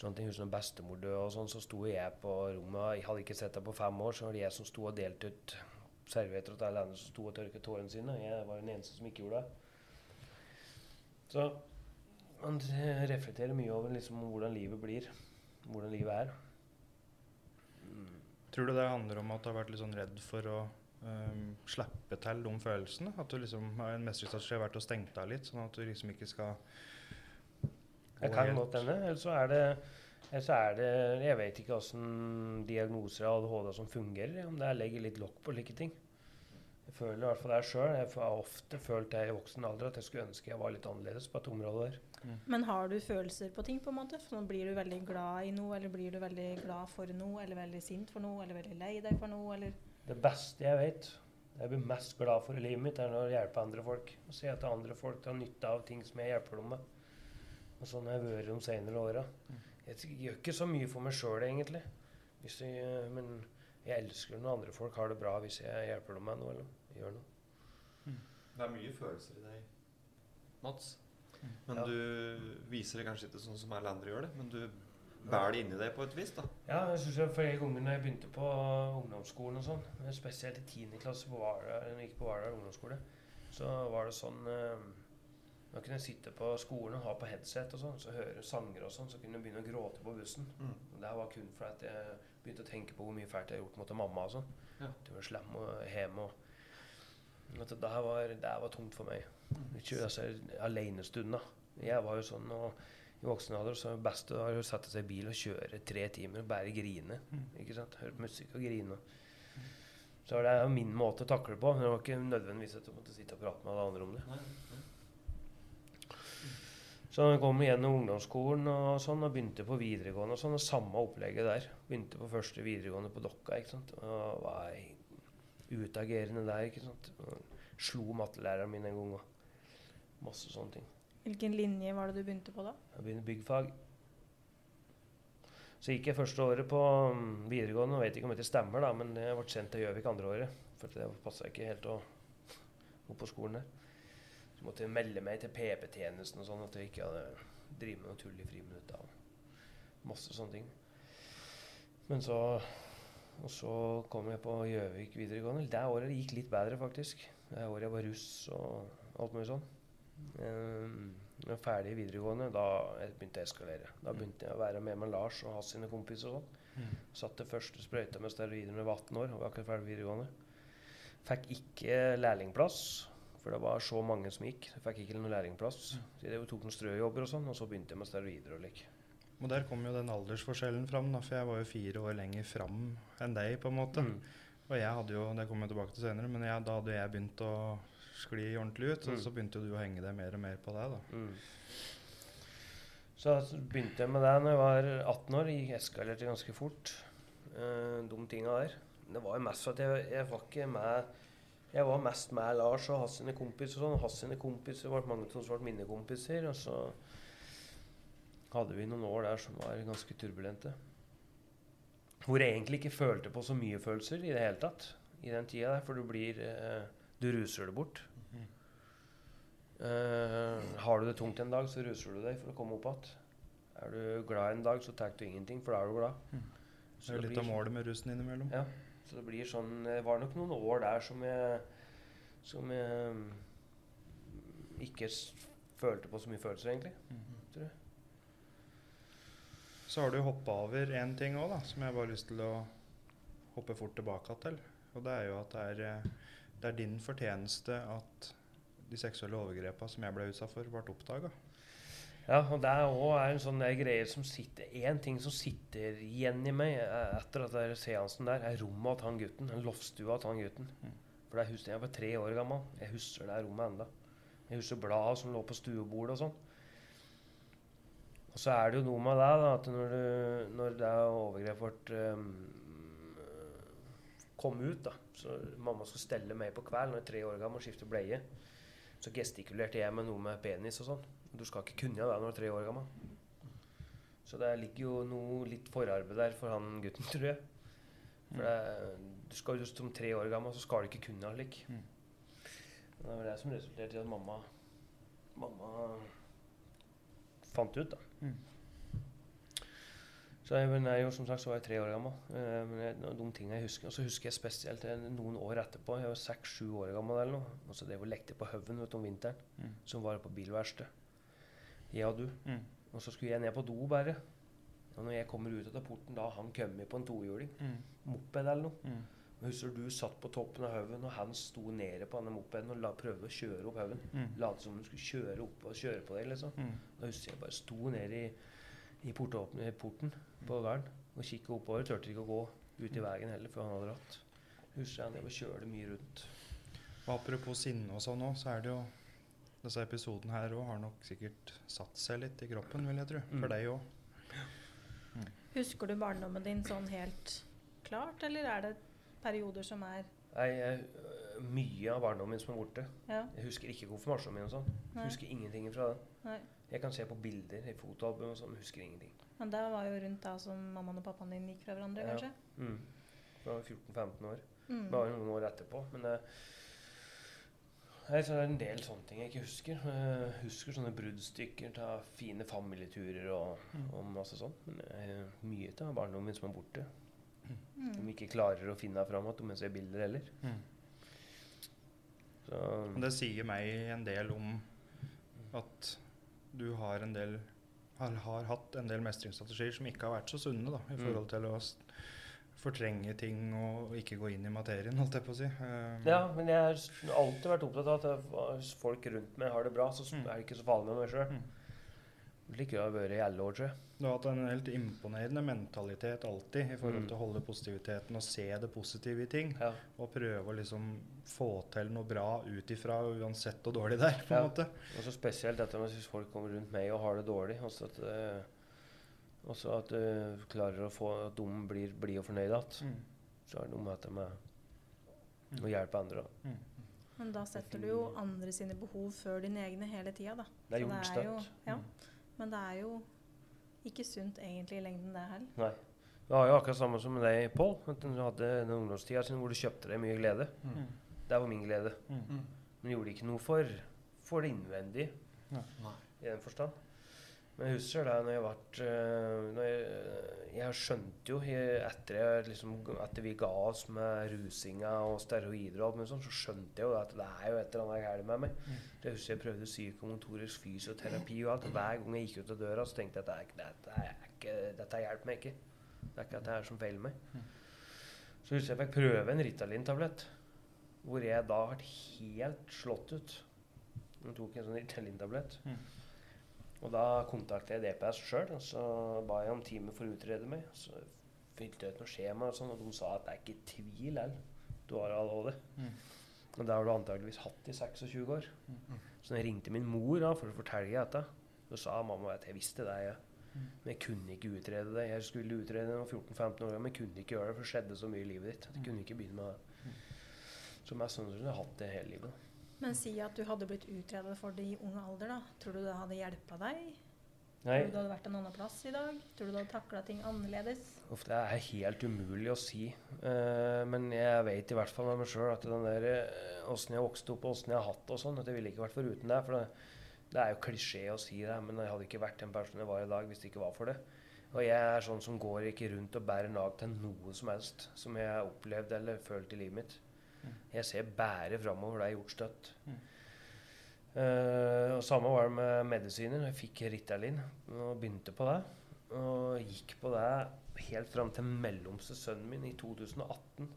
sånne ting. Husker når bestemor døde, og sånn, så sto jeg på rommet. Jeg hadde ikke sett henne på fem år, så var det jeg som sto og delte ut servietter til alle andre som sto og tørket tårene sine. Jeg var den eneste som ikke gjorde det. Så man reflekterer mye over liksom, hvordan livet blir. Hvordan livet er. Tror du det handler om at du har vært litt sånn redd for å um, slippe til de følelsene? At du liksom har en mestringsstrategi vært å stenge deg litt, sånn at du liksom ikke skal Det kan godt hende. Eller så er det så er det Jeg vet ikke åssen diagnoser av ADHD som fungerer. Om det er legger litt lokk på slike ting. Jeg føler i hvert fall det sjøl. Jeg har ofte følt det i voksen alder at jeg skulle ønske jeg var litt annerledes på et område der. Men har du følelser på ting, på en måte? For nå blir du veldig glad i noe, eller blir du veldig glad for noe, eller veldig sint for noe, eller veldig lei deg for noe, eller Det beste jeg vet, det jeg blir mest glad for i livet mitt, er når jeg hjelper andre folk. Å se at andre folk tar nytte av ting som jeg hjelper dem med. Og sånn har jeg vært de senere åra. Jeg gjør ikke så mye for meg sjøl, egentlig. Hvis jeg, men jeg elsker når andre folk har det bra hvis jeg hjelper dem med noe eller gjør noe. Det er mye følelser i deg, Mats. Men Ja. du viser det kanskje ikke sånn som alle andre gjør det. Men du bærer det inni deg på et vis, da. Ja, jeg synes jeg flere ganger når jeg begynte på ungdomsskolen og sånn, spesielt i 10. klasse på jeg gikk på Hvaler ungdomsskole, så var det sånn eh, Da kunne jeg sitte på skolen og ha på headset og sånn, så høre sanger og sånn, så kunne jeg begynne å gråte på bussen. Mm. Og det var kun fordi jeg begynte å tenke på hvor mye fælt jeg har gjort mot mamma og sånn. Ja. Du var slem og hjemme og det her var, det her var tungt for meg. Ikke altså, alenestund, da. Jeg var jo sånn og i voksen alder så best å sette seg i bil og kjøre tre timer og bare grine. Ikke sant? Høre på musikk og grine. Så det er min måte å takle på. Men det var ikke nødvendigvis at du måtte sitte og prate med alle andre om det. Så jeg kom gjennom ungdomsskolen og sånn, og begynte på videregående og sånn, og samme opplegget der. Begynte på første videregående på Dokka, ikke sant. Og var utagerende der, ikke sant. Og Slo mattelæreren min en gang. Og masse sånne ting. Hvilken linje var det du begynte på da? Jeg begynte byggfag. Så gikk jeg første året på mm, videregående, og vet ikke om dette stemmer, da, men jeg ble sendt til Gjøvik andre året. For det passa ikke helt å gå på skolen der. Måtte melde meg til PP-tjenesten og sånn, at jeg ikke hadde drevet med noe tull i friminutta. Masse sånne ting. Men så Og så kom jeg på Gjøvik videregående. Det året gikk litt bedre, faktisk. Det året jeg var russ og alt mulig sånn. Um, jeg ferdig i videregående, da jeg begynte jeg å eskalere. Da begynte jeg å være med med Lars og hans sine kompiser og sånn. Mm. Satt det første sprøyta med steroider da jeg var 18 år og var akkurat ferdig videregående. Fikk ikke lærlingplass, for det var så mange som gikk. Jeg fikk ikke noen lærlingplass. Så jeg tok noen strøjobber og sånn, og så begynte jeg med steroider og lik. Og der kom jo den aldersforskjellen fram, da, for jeg var jo fire år lenger fram enn deg, på en måte. Mm. Og jeg hadde jo, det kommer jeg tilbake til senere, men jeg, da hadde jeg begynt å skli ordentlig ut, og Mm. så begynte du å henge deg mer og mer på deg, da. Mm. Så så begynte jeg med det når jeg var 18 år. Jeg eskalerte ganske fort. Uh, de tinga der. Det var jo mest for at jeg, jeg var ikke med Jeg var mest med Lars og hans sine kompiser. og sånn. Hans sine kompiser ble mange som ble mine kompiser. Og så hadde vi noen år der som var ganske turbulente. Hvor jeg egentlig ikke følte på så mye følelser i det hele tatt i den tida der, for du blir eh, Du ruser det bort. Eh, har du det tungt en dag, så ruser du deg for å komme opp igjen. Er du glad en dag, så tar du ingenting, for da er du glad. Mm. Så Det er litt av blir, målet med rusen innimellom. Ja. Så det blir sånn Det var nok noen år der som jeg Som jeg mm, ikke følte på så mye følelser, egentlig. tror jeg. Så har du hoppa over én ting òg, som jeg bare har lyst til å hoppe fort tilbake til. Og det er jo at det er, eh, det er din fortjeneste at de seksuelle overgrepene som jeg ble utsatt for, ble oppdaga. Ja, og det er også en sånn greie som sitter En ting som sitter igjen i meg eh, etter at er seansen der, er rommet til han gutten. Den loftstua til han gutten. Mm. For det husker jeg var tre år gammel. Jeg husker det rommet enda. Jeg husker bladene som lå på stuebordet og sånn. Og så er det jo noe med det, da, at når, du, når det overgrepet vårt um, kom ut, da, så mamma skulle stelle meg på kveld når jeg er tre år gammel og skifte bleie, så gestikulerte jeg med noe med penis og sånn. Du skal ikke kunne det når du er tre år gammel. Så det ligger jo noe litt forarbeid der for han gutten, tror jeg. For det, du skal jo som tre år gammel, så skal du ikke kunne slik. Mm. Det var det som resulterte i at mamma Mamma fant ut, da. Mm. Så jeg, men jeg, jo, som sagt så var jeg tre år gammel. Eh, men jeg, de tingene jeg husker, Og så husker jeg spesielt eh, noen år etterpå. Jeg var seks-sju år gammel eller noe. Og så drev og lekte på Høven vet du, om vinteren, Mm. som var på bilverksted. Jeg og du. Mm. Og så skulle jeg ned på do bare. Og når jeg kommer ut av porten, da har han kommet på en tohjuling. Mm. Moped eller noe. Mm. Husker du satt på toppen av haugen, og han sto nede på denne mopeden og la, prøvde å kjøre opp haugen. Mm. Late som han skulle kjøre opp og kjøre på deg, liksom. Mm. Da husker jeg bare sto nede i, i portåpne- porten på gården og kikket oppover. Turte ikke å gå ut i veien heller, for han hadde ratt. Husker jeg han drev og kjørte mye rundt. Og apropos sinne og sånn òg, så er det jo Disse episoden her òg har nok sikkert satt seg litt i kroppen, vil jeg tro. Mm. For deg òg. Husker du barndommen din sånn helt klart, eller er det perioder som er Nei, jeg, mye av barndommen min som er borte. Ja. Jeg husker ikke konfirmasjonen min og sånn. Nei. Husker ingenting fra det. Nei. Jeg kan se på bilder i fotoalbum og sånn, husker ingenting. Men det var jo rundt da som mammaen og pappaen din gikk fra hverandre, Ja. kanskje? Mm. Da var 14-15 år. Mm. Bare noen år etterpå. Men det, Nei, så det er en del sånne ting jeg ikke husker. Jeg husker sånne bruddstykker av fine familieturer og, Mm. og masse sånt. Men eh, mye av barndommen min som er borte. Mm. De ikke klarer å finne fram igjen mens jeg ser bilder heller. Mm. Så det sier meg en del om at du har en del har, har hatt en del mestringsstrategier som ikke har vært så sunne, da, i Mm. forhold til å fortrenge ting og ikke gå inn i materien, holdt jeg på å si. Um, Ja, men jeg har alltid vært opptatt av at hvis folk rundt meg har det bra, så Mm. er det ikke så farlig med meg sjøl. Mm. Slik har jeg vært i alle år, tror jeg. Du har hatt en helt imponerende mentalitet alltid i forhold Mm. til å holde positiviteten og se det positive i ting. Ja. Og prøve å liksom få til noe bra ut ifra uansett hvor dårlig det er, på en Ja. måte. Og så spesielt dette med hvis folk kommer rundt meg og har det dårlig. Også at, eh, også at du klarer å få at de blir blide og fornøyde igjen. Mm. Så er det noe med at de å hjelpe andre. Mm. Men da setter du jo andre sine behov før dine egne hele tida, da. Det er Så gjort jo- Ja. Men det er jo ikke sunt egentlig i lengden, det heller. Nei. Det var jo akkurat samme som med deg, Pål. at Du hadde den ungdomstida sin hvor du kjøpte deg mye glede. Mm. Det var min glede. Mm. Men gjorde ikke noe for, for det innvendige Nei. i den forstand. Men jeg husker det når jeg ble når jeg, jeg skjønte jo etter, jeg, liksom, etter vi ga oss med rusinga og steroider og alt mulig sånt, så skjønte jeg jo at det er jo et eller annet galt med meg. Mm. jeg husker jeg prøvde psykomotorisk fysioterapi og alt. Hver gang jeg gikk ut av døra, så tenkte jeg at dette, dette, er ikke, dette hjelper meg ikke. Det er ikke dette her som feiler meg. Mm. Så husker jeg fikk prøve en Ritalin-tablett, hvor jeg da ble helt slått ut. Jeg tok en sånn Ritalin-tablett. Mm. Og da kontaktet jeg DPS sjøl, og så ba jeg om time for å utrede meg. Så fylte jeg ut noe skjema, og sånt, og de sa at det er ikke tvil heller. Du har ADHD. Mm. Og det har du antageligvis hatt i 26 år. Mm. Så når jeg ringte min mor da, for å fortelle dette, så sa mamma at jeg visste det. Jeg. Mm. Men jeg kunne ikke utrede det. Jeg skulle utrede det da jeg var 14-15 år, men jeg kunne ikke gjøre det, for det skjedde så mye i livet ditt. Jeg kunne ikke begynne med det. Så mest sannsynlig har jeg hatt det hele livet. Men si at du hadde blitt utredet for det i ung alder, da. Tror du det hadde hjulpet deg? Nei, Tror du det hadde vært en annen plass i dag? Tror du du hadde takla ting annerledes? Uff, det er helt umulig å si. Uh, men jeg vet i hvert fall med meg sjøl at den der eh, åssen jeg vokste opp og åssen jeg har hatt det og sånn, at jeg ville ikke vært foruten det. For det, det er jo klisjé å si det, men jeg hadde ikke vært den personen jeg var i dag hvis det ikke var for det. Og jeg er sånn som går ikke rundt og bærer nag til noe som helst som jeg har opplevd eller følt i livet mitt. Jeg ser bare framover. Det er gjort støtt. Mm. Eh, og Samme var det med medisiner. Jeg fikk Ritalin og begynte på det. Og gikk på det helt fram til mellomste sønnen min i 2018.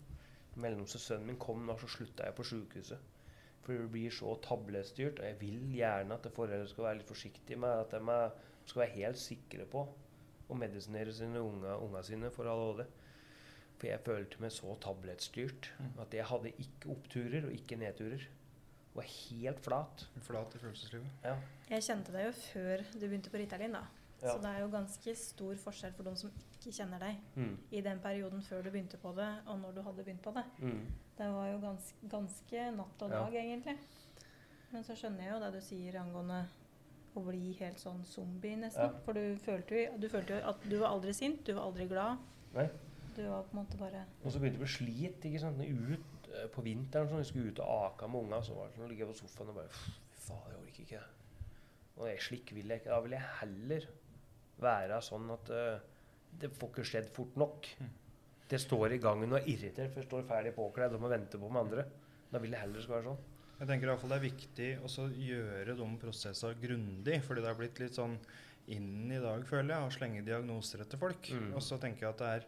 Mellomste sønnen min kom da, så slutta jeg på sjukehuset. For det blir så tablestyrt. Og jeg vil gjerne at foreldre skal være litt forsiktige med at de skal være helt sikre på å medisinere sine unge, unga sine for ADHD. For jeg følte meg så tablettstyrt Mm. at jeg hadde ikke oppturer og ikke nedturer. Var helt flat. Flat i følelseslivet. Ja. Jeg kjente deg jo før du begynte på Ritalin, da. Ja. Så det er jo ganske stor forskjell for de som ikke kjenner deg, Mm. i den perioden før du begynte på det, og når du hadde begynt på det. Mm. Det var jo gans ganske natt og Ja. dag, egentlig. Men så skjønner jeg jo det du sier angående å bli helt sånn zombie, nesten. Ja. For du følte, jo, du følte jo at du var aldri sint, du var aldri glad. Nei. Du var på en måte bare Og så begynte jeg å bli slit. ikke sant? Ut eh, på vinteren sånn, jeg skulle ut og ake med unga, så var det sånn å ligge på sofaen og bare Fy faen, jeg orker ikke. Og jeg slik vil jeg ikke. Da vil jeg heller være sånn at uh, det får ikke skjedd fort nok. Mm. Det står i gangen og er irritert, for jeg står ferdig påkledd og må vente på med andre. Da vil jeg heller skal være sånn. Jeg tenker i hvert fall det er viktig å gjøre de prosessene grundig, fordi det har blitt litt sånn inn i dag, føler jeg, å slenge diagnoser etter folk. Mm. Og så tenker jeg at det er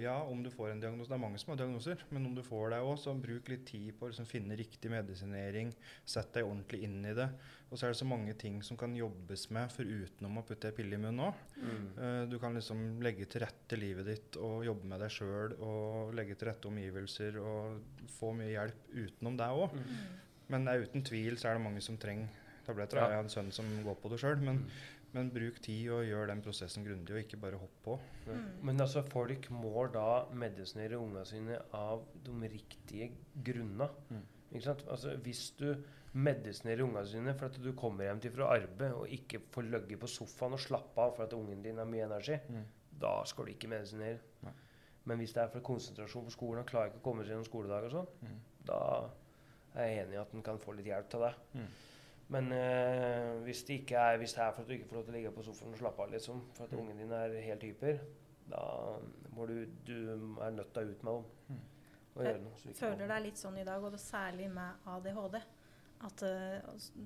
Ja, om du får en diagnose Det er mange som har diagnoser, men om du får det òg, så bruk litt tid på å liksom, finne riktig medisinering. Sett deg ordentlig inn i det. Og så er det så mange ting som kan jobbes med forutenom å putte ei pille i munnen òg. Eh, Du kan liksom legge til rette livet ditt og jobbe med deg sjøl og legge til rette omgivelser og få mye hjelp utenom deg òg. Mm. Men uten tvil så er det mange som trenger tabletter. Ja. Jeg har en sønn som går på det sjøl. Men, Mm. Men bruk tid og gjør den prosessen grundig, og ikke bare hopp på. Mm. Men altså, folk må da medisinere unga sine av de riktige grunnene. Mm. Ikke sant? Altså, hvis du medisinerer unga sine for at du kommer hjem til fra arbeid og ikke får ligge på sofaen og slappe av for at ungen din har mye energi, Mm. da skal du ikke medisinere. Nei. Men hvis det er for konsentrasjon på skolen og klarer ikke å komme seg gjennom skoledag og sånn, Mm. da er jeg enig i at en kan få litt hjelp til det. Mm. Men eh, hvis, det ikke er, hvis det er for at du ikke får lov til å ligge på sofaen og slappe av, liksom, for at Mm. ungen din er helt hyper, da må du, du er nødt til å ut med dem. Mm. Og gjøre noe. så føler det er litt sånn i dag, og det særlig med ADHD. At eh,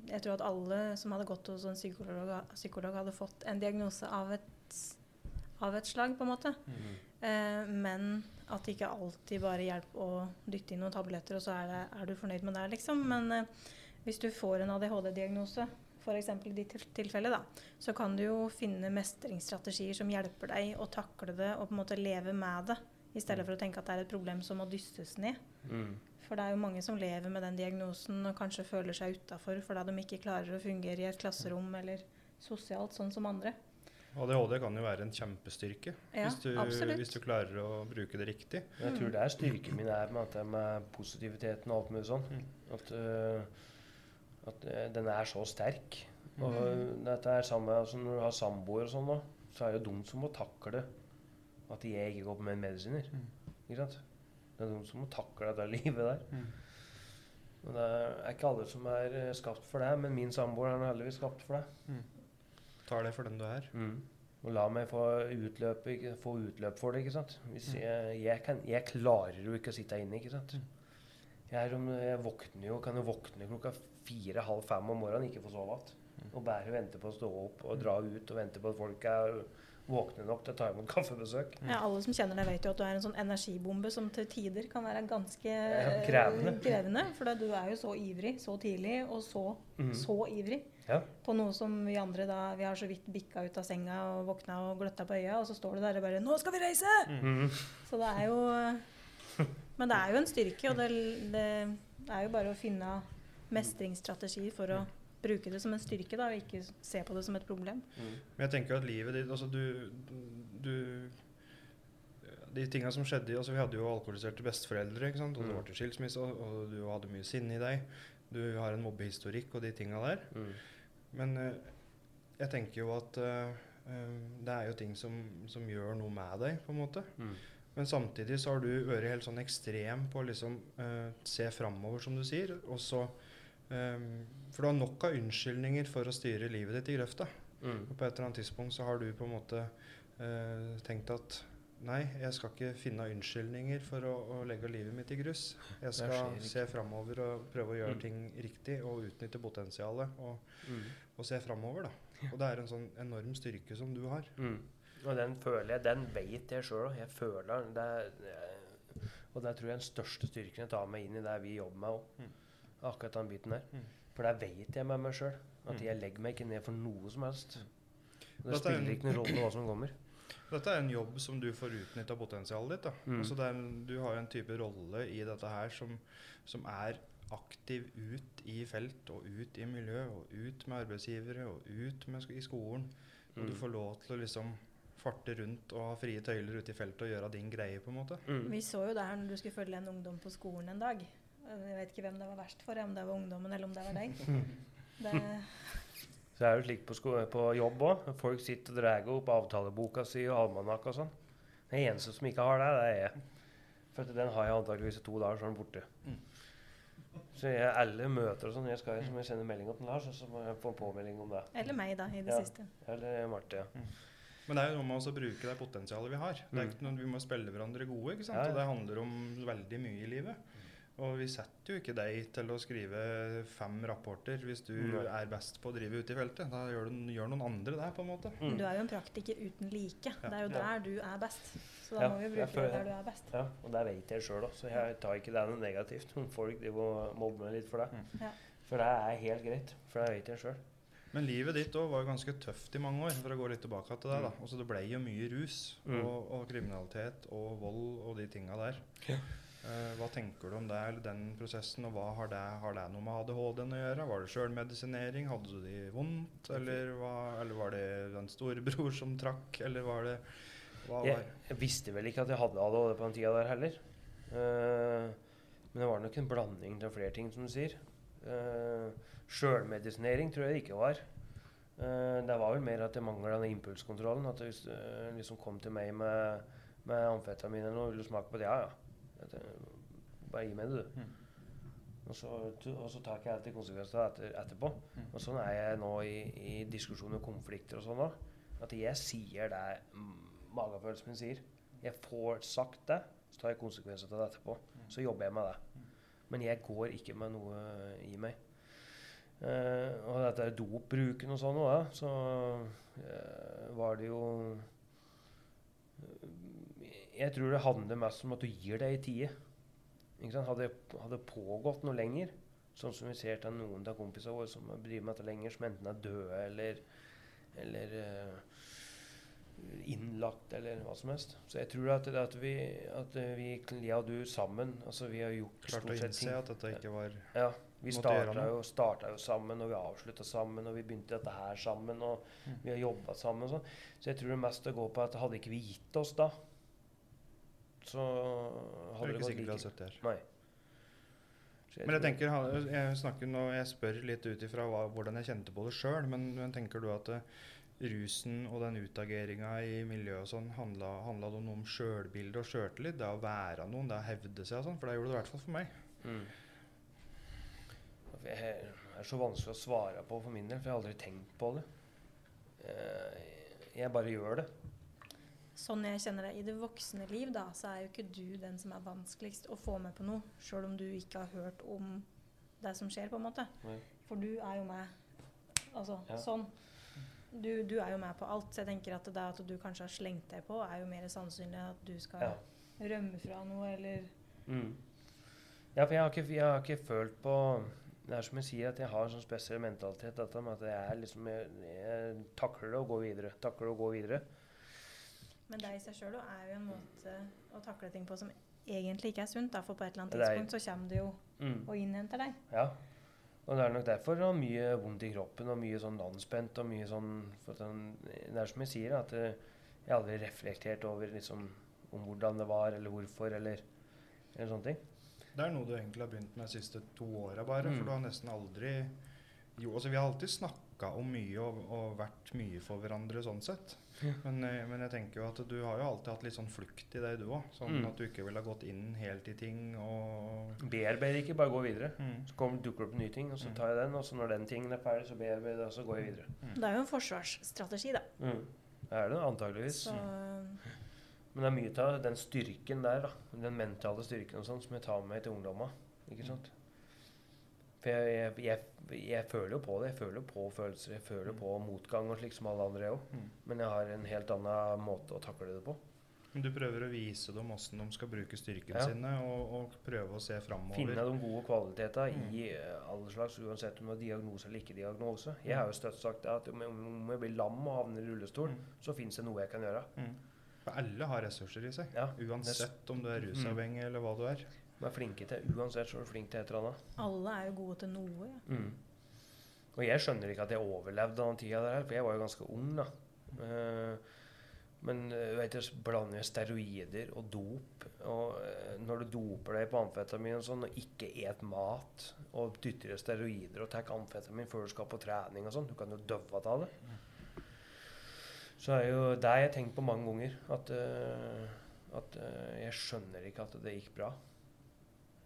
jeg tror at alle som hadde gått hos en psykolog, psykolog hadde fått en diagnose av et, av et slag, på en måte. Mhm. Eh, men at det ikke alltid bare hjelper å dytte inn noen tabletter, og så er, det, er du fornøyd med det, liksom. Men eh, hvis du får en ADHD-diagnose, f.eks. i ditt tilfelle, da, så kan du jo finne mestringsstrategier som hjelper deg å takle det og på en måte leve med det, i stedet for å tenke at det er et problem som må dysses ned. Mm. For det er jo mange som lever med den diagnosen og kanskje føler seg utafor fordi de ikke klarer å fungere i et klasserom eller sosialt sånn som andre. ADHD kan jo være en kjempestyrke Ja, hvis, du, hvis du klarer å bruke det riktig. Jeg tror det er styrken min er med, at det med positiviteten og alt mulig sånn. Mm. At, øh, at uh, den er så sterk. Og Mm. dette er samme altså når du har samboer og sånn, da, så er det jo de som må takle at jeg ikke går på med medisiner. Mm. Ikke sant? Det er de som må takle dette livet der. Mm. Og det er ikke alle som er øh, skapt for det, men min samboer er heldigvis skapt for det. Tar det for den du er. Og la meg få utløp, ikke, få utløp for det. ikke sant? Hvis jeg, jeg, kan, jeg klarer jo ikke å sitte inne. ikke sant? Jeg, er, om- jeg våkner jo, kan jo våkne klokka fire-halv fem om morgenen, ikke få sove igjen. Og bare vente på å stå opp og dra ut og vente på at folk er våkne nok til å ta imot kaffebesøk. Ja, alle som kjenner deg, vet jo at du er en sånn energibombe som til tider kan være ganske Ja, krevende. eh, krevende, For du er jo så ivrig så tidlig, og så, mm. så ivrig. Ja. På noe som vi andre da Vi har så vidt bikka ut av senga og våkna og gløtta på øya, og så står du der og bare 'Nå skal vi reise!' Mm. Så det er jo Men det er jo en styrke, og det, det er jo bare å finne mestringsstrategier for å bruke det som en styrke, da, og ikke se på det som et problem. Mhm. Men jeg tenker jo at livet ditt Altså, du, du De tinga som skjedde altså Vi hadde jo alkoholiserte besteforeldre, ikke sant? og det Mm. ble til skilsmisse, og, og du hadde mye sinne i deg. Du har en mobbehistorikk og de tinga der. Mm. Men uh, jeg tenker jo at uh, eh, det er jo ting som, som gjør noe med deg, på en måte. Mm. Men samtidig så har du vært helt sånn ekstrem på å liksom uh, se framover, som du sier. Og så For du har nok av unnskyldninger for å styre livet ditt i grøfta. Mm. Og på et eller annet tidspunkt så har du på en måte eh, tenkt at nei, jeg skal ikke finne unnskyldninger for å, å legge livet mitt i grus. Jeg skal se framover og prøve å gjøre Mm. ting riktig og utnytte potensialet og, mm. og se framover, da. Og det er en sånn enorm styrke som du har. Mm. Og den føler jeg, den vet jeg sjøl. Jeg føler den. Det er, og det tror jeg er den største styrken jeg tar med inn i det vi jobber med òg. Mm. Akkurat den biten der. Mm. For der vet jeg med meg sjøl at Mm. jeg legger meg ikke ned for noe som helst. Og det Dette er en- spiller ikke noen rolle hva som kommer. Dette er en jobb som du får utnytta potensialet ditt. da. Mm. Altså det er en, du har jo en type rolle i dette her som, som er aktiv ut i felt og ut i miljø og ut med arbeidsgivere og ut med, sk- i skolen. Og du Mm. får lov til å liksom farte rundt og ha frie tøyler ute i feltet og gjøre din greie, på en måte. Mm. Vi så jo det her når du skulle følge en ungdom på skolen en dag. Jeg vet ikke hvem det var verst for, om det var ungdommen eller om det var deg. Det, Så er det slik på, sko på jobb òg. Folk sitter og drar opp avtaleboka si og almanakk og sånn. Den eneste som ikke har det, det er jeg. For den har jeg antakeligvis i to dager, så er den borte. Mm. Så jeg, alle møter og sånn jeg skal jo som jeg sender melding om til Lars, og så må jeg få en påmelding om det. eller meg, da, i det Ja. siste. Eller Marte. Ja. Men det er jo noe med også å bruke det potensialet vi har. Det er Mm. ikke noe, vi må spille hverandre gode, ikke sant? Ja, ja. og det handler om veldig mye i livet. Og vi setter jo ikke deg til å skrive fem rapporter hvis du mm. er best på å drive ute i feltet. Da gjør, du, gjør noen andre det, på en måte. Mm. du er jo en praktiker uten like. Det er jo Ja. der du er best. Så da Ja, må vi bruke det der du er best. Ja, og det vet jeg sjøl òg, så jeg tar ikke det noe negativt. Om folk de må mobbe meg litt for det. Mm. Ja. For det er helt greit. For det vet jeg sjøl. Men livet ditt òg var jo ganske tøft i mange år, for å gå litt tilbake til det. da. Mm. Altså Det ble jo mye rus Mm. og, og kriminalitet og vold og de tinga der. Ja. Eh, hva tenker du om det, eller den prosessen, og hva har det, har det noe med ADHD-en å gjøre? Var det sjølmedisinering? Hadde du det vondt? Eller, hva, eller var det en storebror som trakk? Eller var det hva var? Jeg, jeg visste vel ikke at jeg hadde ADHD på den tida der heller. Uh, men det var nok en blanding av flere ting, som du sier. Uh, Sjølmedisinering tror jeg det ikke var. Uh, det var vel mer at jeg mangla den impulskontrollen. At du eh, liksom kom til meg med, med amfetamin eller noe, vil du smake på det? Ja, ja. Bare gi meg det, du. Mm. Og så, og så tar ikke jeg alltid konsekvenser etter, etterpå. Mm. Og sånn er jeg nå i, i diskusjoner og konflikter og sånn òg. At jeg sier det mm, magefølelsen min sier. Jeg får sagt det, så tar jeg konsekvenser av det etterpå. Så jobber jeg med det. Men jeg går ikke med noe i meg. Uh, og dette er dopbruken og sånn òg, så uh, var det jo eh, Jeg tror det handler mest om at du gir deg i tide. Hadde det pågått noe lenger, sånn som vi ser til noen av kompisene våre som driver med dette lenger, som enten er døde eller, eller uh, innlagt eller hva som helst. Så jeg tror at, at vi, at vi, jeg og du sammen altså Vi har gjort Klart stort sett innse at dette ikke var Ja, Vi starta jo, starta jo sammen, og vi avslutta sammen, og vi begynte dette her sammen, og Mm. vi har jobba sammen og sånn. Så jeg tror det mest går på at hadde ikke vi gitt oss da, så Det hadde det gått sikkert like sett det her. Nei. Jeg Men jeg tenker, jeg snakker nå, jeg spør litt ut ifra hvordan jeg kjente på det sjøl, men, men tenker du at eh, rusen og den utageringa i miljøet og sånn, handla, handla det om noe om sjølbilde og sjøltillit? Det å være noen, det å hevde seg og sånn? For det gjorde det i hvert fall for meg. Mm. Det er så vanskelig å svare på for min del, for jeg har aldri tenkt på det. Eh, Jeg bare gjør det. Sånn jeg kjenner deg i det voksne liv, da, så er jo ikke du den som er vanskeligst å få med på noe, sjøl om du ikke har hørt om det som skjer, på en måte. Nei. For du er jo med. Altså Ja. sånn. Du, du er jo med på alt. Så jeg tenker at det at du kanskje har slengt deg på, er jo mer sannsynlig at du skal Ja. rømme fra noe, eller Mm. Ja, for jeg har, ikke, jeg har ikke følt på Det er som jeg sier, at jeg har en sånn spesiell mentalitet. Dette at jeg, liksom, jeg, jeg takler det og går videre. Takler det og går videre. Men det i seg sjøl er jo en måte å takle ting på som egentlig ikke er sunt. Da, for på et eller annet tidspunkt så kommer det jo Mm. og innhenter deg. Ja. Og det er nok derfor det er mye vondt i kroppen og mye sånn anspent og mye sånn for Det er som jeg sier, at eh, jeg aldri reflektert over liksom om hvordan det var, eller hvorfor, eller, eller sånne ting. Det er noe du egentlig har begynt med de siste to åra bare. Mm. For du har nesten aldri Jo, altså vi har alltid snakka om mye og, og vært mye for hverandre sånn sett. Men, eh, men jeg tenker jo at du har jo alltid hatt litt sånn flukt i deg, du òg. Sånn Mm. at du ikke ville ha gått inn helt i ting og Bearbeider ikke, bare gå videre. mm. Så kommer, dukker det opp nye ting, og så Mm. tar jeg den. Og så når den tingen er ferdig, så bearbeider jeg og så går jeg videre. Det er jo en forsvarsstrategi, da. Mm. Det er det antageligvis. Så Men det er mye av den styrken der, da. Den mentale styrken og sånn, som jeg tar med til ungdomma. Ikke sant? For jeg, jeg, jeg, føler jo på det. Jeg føler på følelser. Jeg føler Mm. på motgang og slik som alle andre òg. Mm. Men jeg har en helt annen måte å takle det på. Men du prøver å vise dem åssen de skal bruke styrkene Ja. sine, og, og prøve å se framover. Finne de gode kvaliteter Mm. i eh, alle slags, uansett om det er diagnose eller ikke diagnose. Jeg har jo støtt sagt at om jeg, blir lam og havner i rullestol, Mm. så fins det noe jeg kan gjøre. Mm. For alle har ressurser i seg. Ja, Uansett om du er rusavhengig eller hva du er. De er flinke til uansett, så er du flink til et eller annet. alle er jo gode til noe. Ja. Mm. Og jeg skjønner ikke at jeg overlevde den tida der, for jeg var jo ganske ung, da. Eh, men eh, du vet, du blander steroider og dop. Og eh, når du doper deg på amfetamin og sånn, og ikke et mat, og dytter i steroider og tar amfetamin før du skal på trening og sånn, du kan jo dø av det. Så er jo det jeg har tenkt på mange ganger, at, at jeg skjønner ikke at det gikk bra.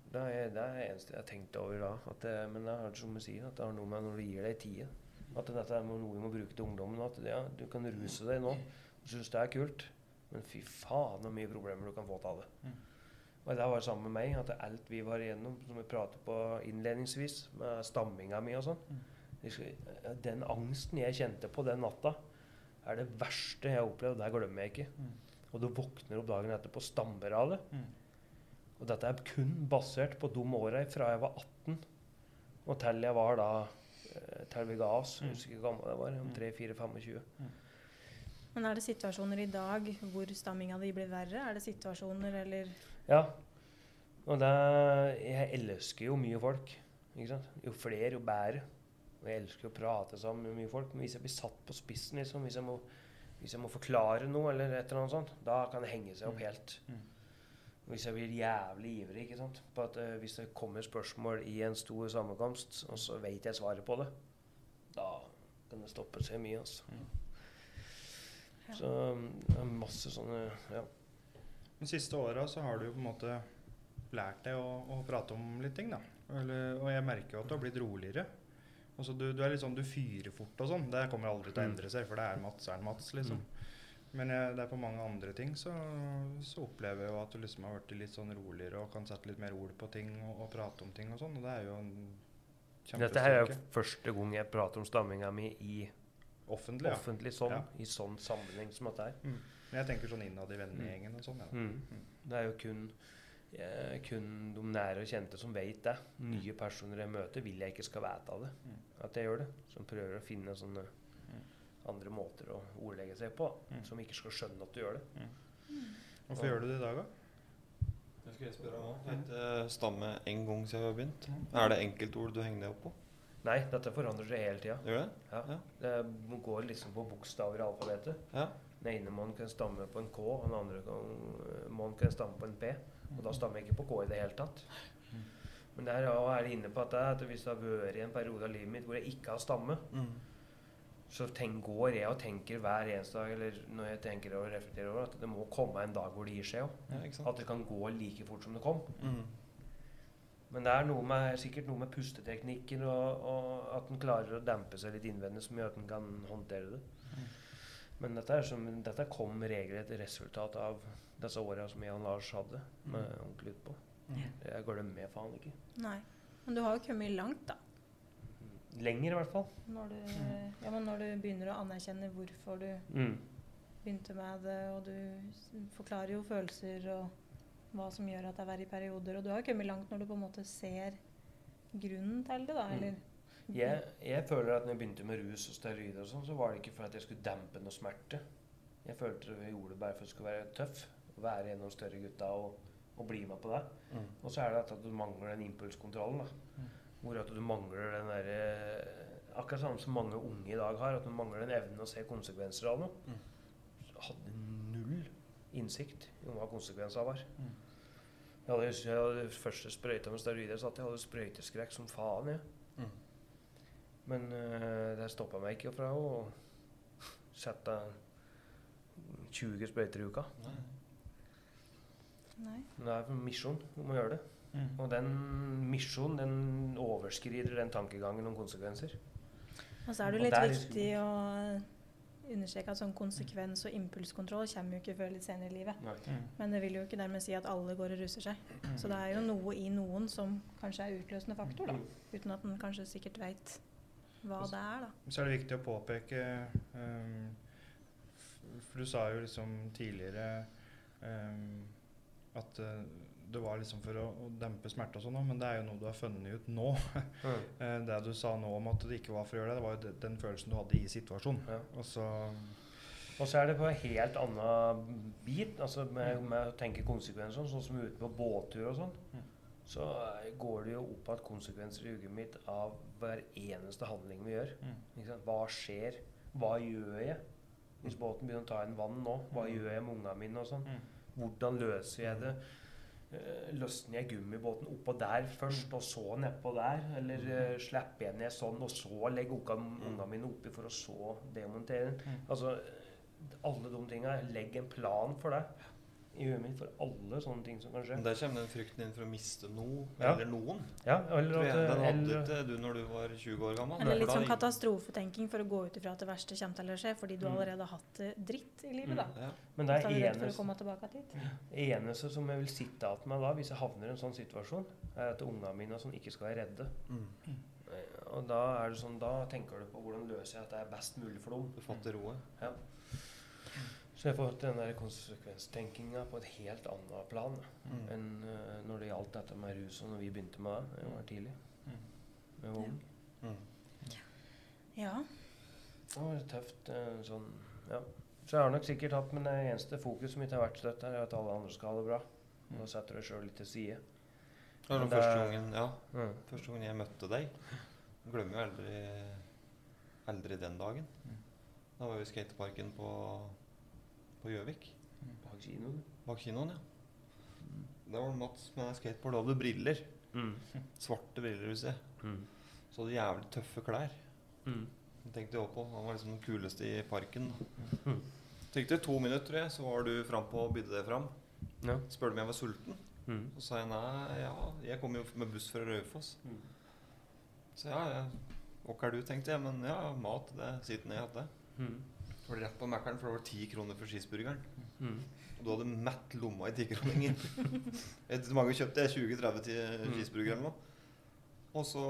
Det er det er eneste jeg har tenkt over da. At det, men det er som du sier, at det har noe med når du gir deg tida. At dette er noe vi må bruke til ungdommen. At det, ja, du kan ruse deg nå og synes det er kult, men fy faen så mye problemer du kan få av det. Mm. Og det var det samme med meg. At alt vi var igjennom, som vi pratet på innledningsvis, med stamminga mi og sånn Mm. Den angsten jeg kjente på den natta, er det verste jeg har opplevd. Det glemmer jeg ikke. Mm. Og du våkner opp dagen etter på stammer av det. Mm. Og dette er kun basert på de åra fra jeg var 18 og til jeg var da eh, Til vi ga oss. Jeg husker ikke hvor gammel jeg var. Om Mm. 3-4-25. Men er det situasjoner i dag hvor stamminga di blir verre? Er det situasjoner eller Ja. Og det, jeg elsker jo mye folk. Ikke sant? Jo flere, jo bedre. Og jeg elsker å prate sammen med mye folk. Men hvis jeg blir satt på spissen, liksom, hvis, jeg må, hvis jeg må forklare noe, eller et eller annet sånt, da kan det henge seg opp Mm. helt. Mm. Hvis jeg blir jævlig ivrig ikke sant? på at uh, hvis det kommer spørsmål i en stor sammenkomst, og så vet jeg svaret på det, da kan det stoppe seg mye. Altså. Mm. Ja. Så um, det er masse sånne ja. De siste åra så har du jo på en måte lært deg å, å prate om litt ting, da. Eller, og jeg merker jo at du har blitt roligere. Altså du, du er litt sånn, du fyrer fort og sånn. Det kommer aldri til å Mm. endre seg, for det er Mats er Mats, liksom. Men jeg, det er på mange andre ting så, så opplever jeg jo at du liksom har blitt litt sånn roligere og kan sette litt mer ord på ting og, og prate om ting og sånn. Og det er jo en Dette her er jo første gang jeg prater om stamminga mi i Offentlig, ja. offentlig sånn, Ja. i sånn sammenheng som dette her. Mm. Men jeg tenker sånn innad i vennegjengen og sånn. Ja. Mm. Det er jo kun, eh, kun de nære og kjente som vet det. Nye personer jeg møter, vil jeg ikke skal vite av det. Mm. At jeg gjør det. Som prøver å finne sånne Mm. Andre måter å ordlegge seg på. Mm. Som ikke skal skjønne at du gjør det. Hvorfor gjør du det i dag, da? Jeg Skal jeg spørre om Det heter stamme én gang siden vi har begynt. Er det enkeltord du henger deg opp på? Nei, dette forandrer seg hele tida. Gjør det? Ja. Ja. Det går liksom på bokstaver i alfabetet. Ja. Den ene måneden kan stamme på en K, og den andre måneden kan stamme på en P. Og da stammer jeg ikke på K i det hele tatt. Men der er det inne på at, det, at hvis det har vært i en periode av livet mitt hvor jeg ikke har stamme, Mm. Så tenk, går jeg og tenker hver eneste dag, eller når jeg tenker og reflekterer over, at det må komme en dag hvor det gir seg òg. Ja. At det kan gå like fort som det kom. Mm. Men det er noe med, sikkert noe med pusteteknikker og, og at en klarer å dempe seg litt innvendig som gjør at en kan håndtere det. Men dette, er som, dette kom regelrett resultat av disse åra som jeg og Lars hadde med onkel Utpå. Jeg glemmer faen ikke. Nei. Men du har jo kommet langt, da. Lenger, i hvert fall. Når du, ja, men når du begynner å anerkjenne hvorfor du Mm. begynte med det, og du forklarer jo følelser og hva som gjør at det er verre i perioder. Og du har jo kommet langt når du på en måte ser grunnen til det, da. Mm. Eller Jeg, jeg føler at når jeg begynte med rus og steroider, og sånn, så var det ikke for at jeg skulle dempe noe smerte. Jeg følte jeg gjorde det bare for at jeg skulle være tøff. Være en av de større gutta og, og bli med på det. Mm. Og så er det at du mangler den impulskontrollen. da. Hvor at du mangler den derre Akkurat samme som mange unge i dag har, at du mangler den evnen å se konsekvenser av noe. Mm. Hadde null innsikt i hva konsekvensene var. Mm. Jeg hadde, jeg hadde første sprøyta med steroider, så jeg hadde sprøyteskrekk som faen. Ja. Mm. Men uh, det stoppa meg ikke fra å sette 20 sprøyter i uka. Nei. Nei. Men det er en misjon om å gjøre det. Mm. Og den misjonen den overskrider den tankegangen om konsekvenser. Og så er det jo litt der- viktig å understreke at sånn konsekvens og impulskontroll kommer jo ikke før litt senere i livet. Mm. Men det vil jo ikke dermed si at alle går og ruser seg. Så det er jo noe i noen som kanskje er utløsende faktor, da. Uten at en kanskje sikkert veit hva det er, da. Så er det viktig å påpeke um, For du sa jo liksom tidligere at uh, det var liksom for å, å dempe smerte og sånn, men det er jo noe du har funnet ut nå. Mm. Det du sa nå om at det ikke var for å gjøre det, det var jo de- den følelsen du hadde i situasjonen. Ja. Og så Og så er det på en helt annen bit, altså med, med å tenke konsekvenser, sånn som ute på båttur og sånn. Mm. Så eh, går det jo opp at konsekvenser i hodet mitt av hver eneste handling vi gjør. Mm. Hva skjer? Hva gjør jeg? Hvis båten begynner å ta inn vann nå, hva Mm. gjør jeg med ungene mine? og sånn? Mm. Hvordan løser jeg det? Eh, løsner jeg gummibåten oppå der først, og så nedpå der? Eller eh, slipper jeg ned sånn, og så legger ungene mine oppi for å så demontere den? Mm. Altså, alle de tinga. Legg en plan for det i huet mitt for alle sånne ting som kan skje. Men der kommer den frykten din for å miste noe, Ja. eller noen. Ja, eller at, Den hadde ikke du når du var 20 år gammel. Eller litt sånn katastrofetenking for å gå ut ifra at det verste kommer til å skje, fordi du Mm. allerede har hatt det dritt i livet, da. Ja. men det er eneste, eneste som jeg vil sitte igjen med da, hvis jeg havner i en sånn situasjon, er at ungene mine sånn ikke skal være redde. Mm. Eh, Og da er det sånn, da tenker du på hvordan løser jeg at det er best mulig for dem. Du fatter roet. Så jeg får den der konsekvenstenkinga på et helt annet plan Mm. enn uh, når det gjaldt dette med rus og når vi begynte med det. Jeg var tidlig. Mm. Jeg var ung. Mm. Ja. Det var tøft. Uh, sånn, ja. Så jeg har nok sikkert hatt, men det eneste fokuset mitt har vært støtt er at alle andre skal ha det bra. Nå da setter du deg sjøl litt til side. Det var første gangen, ja, Mm. første gangen jeg møtte deg. Jeg glemmer jo aldri, aldri den dagen. Da var vi i skateparken på på Gjøvik. Bak kinoen. Bak kinoen, ja. Det var det Mats med skateboard. Da hadde du briller. Mm. Svarte briller, vil jeg. Mm. Så hadde du jævlig tøffe klær. Mm. Tenkte jeg på. Han var liksom den kuleste i parken. Mm. Tenkte to minutter, tror jeg, så var du frampå og bydde deg fram. Ja. Spurte om jeg var sulten. Mm. Så sa jeg nei, ja, jeg kom jo med buss fra Raufoss. Mm. Så ja, ja, hva er du, tenkte jeg. Men ja, mat, det sitter ned jeg hadde. Mm. Var rett på Mækkern, for det var ti kroner for skisburgeren. Mm. Og du hadde mett lomma i tikroninger. Hvor mange kjøpte jeg? 20-30 cheeseburgere Mm. eller noe? Og så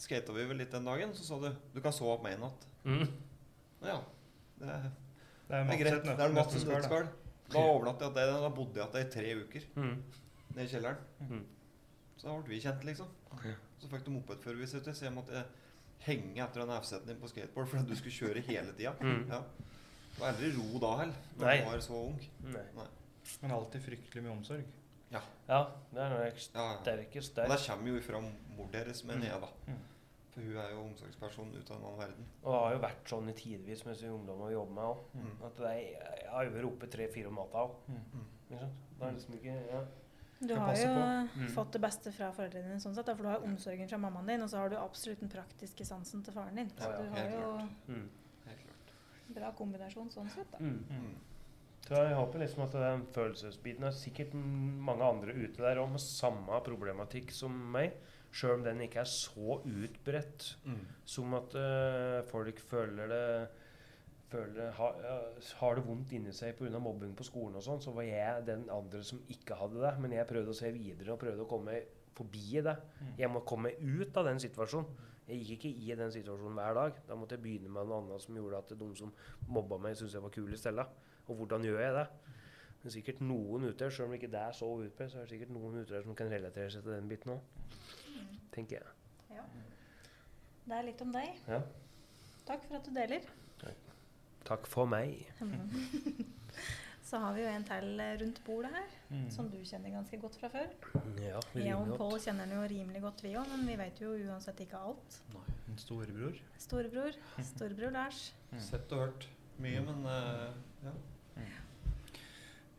skata vi vel litt den dagen, så sa du du kan sove opp meg i natt. Mm. Ja, det er, Det er, det er greit. Det er Mats' nøtteskall, da. overnatta jeg til deg. Da bodde jeg til deg i tre uker Mm. nede i kjelleren. Mm. Så da ble vi kjent, liksom. Okay. Så fikk du mopedførerbevis, så jeg måtte henge etter den F-seten din på skateboard for at du skulle kjøre hele tida. Mm. Ja. Det var aldri ro da heller, når Nei. du var så ung. Nei. Men alltid fryktelig mye omsorg. Ja. Ja, det er noe Ja, ja. Og der. det kommer jo ifra mor deres, mener jeg, da. Mm. For hun er jo omsorgsperson ut av en annen verden. Og det har jo vært sånn i tidvis mens vi ungdommer jobber med òg. Mm. At det er, jeg har jo vært oppe tre-fire om natta òg. Mm. Det er liksom ikke ja. Du har jo. Mm. fått det beste fra foreldrene dine, sånn sett, for du har omsorgen fra mammaen din, og så har du absolutt den praktiske sansen til faren din. Så Ja, ja, du har helt jo klart. Mm. Bra kombinasjon sånn sett, da. Mm. Mm. Så jeg håper liksom at den følelsesbiten er sikkert mange andre ute der òg med samme problematikk som meg. Sjøl om den ikke er så utbredt Mm. som at uh, folk føler det føler, ha, Har det vondt inni seg pga. mobbing på skolen og sånn, så var jeg den andre som ikke hadde det. Men jeg prøvde å se videre og prøvde å komme forbi det. Jeg må komme ut av den situasjonen. Jeg gikk ikke i den situasjonen hver dag. Da måtte jeg begynne med noe annet som gjorde at de som mobba meg, syntes jeg var kul i stedet. Og hvordan gjør jeg det? Det er sikkert noen ute her, selv om ikke det er så utbredt, så er det sikkert noen ute her som kan relatere seg til den biten òg. Tenker jeg. Ja. Det er litt om deg. Ja. Takk for at du deler. Takk for meg. Så har vi jo en til rundt bordet her, Mm. som du kjenner ganske godt fra før. Ja, Jeg og Pål kjenner den jo rimelig godt, vi òg, men vi vet jo uansett ikke alt. En storebror. Storebror. Storebror Lars. Mm. Sett og hørt mye, men uh, ja.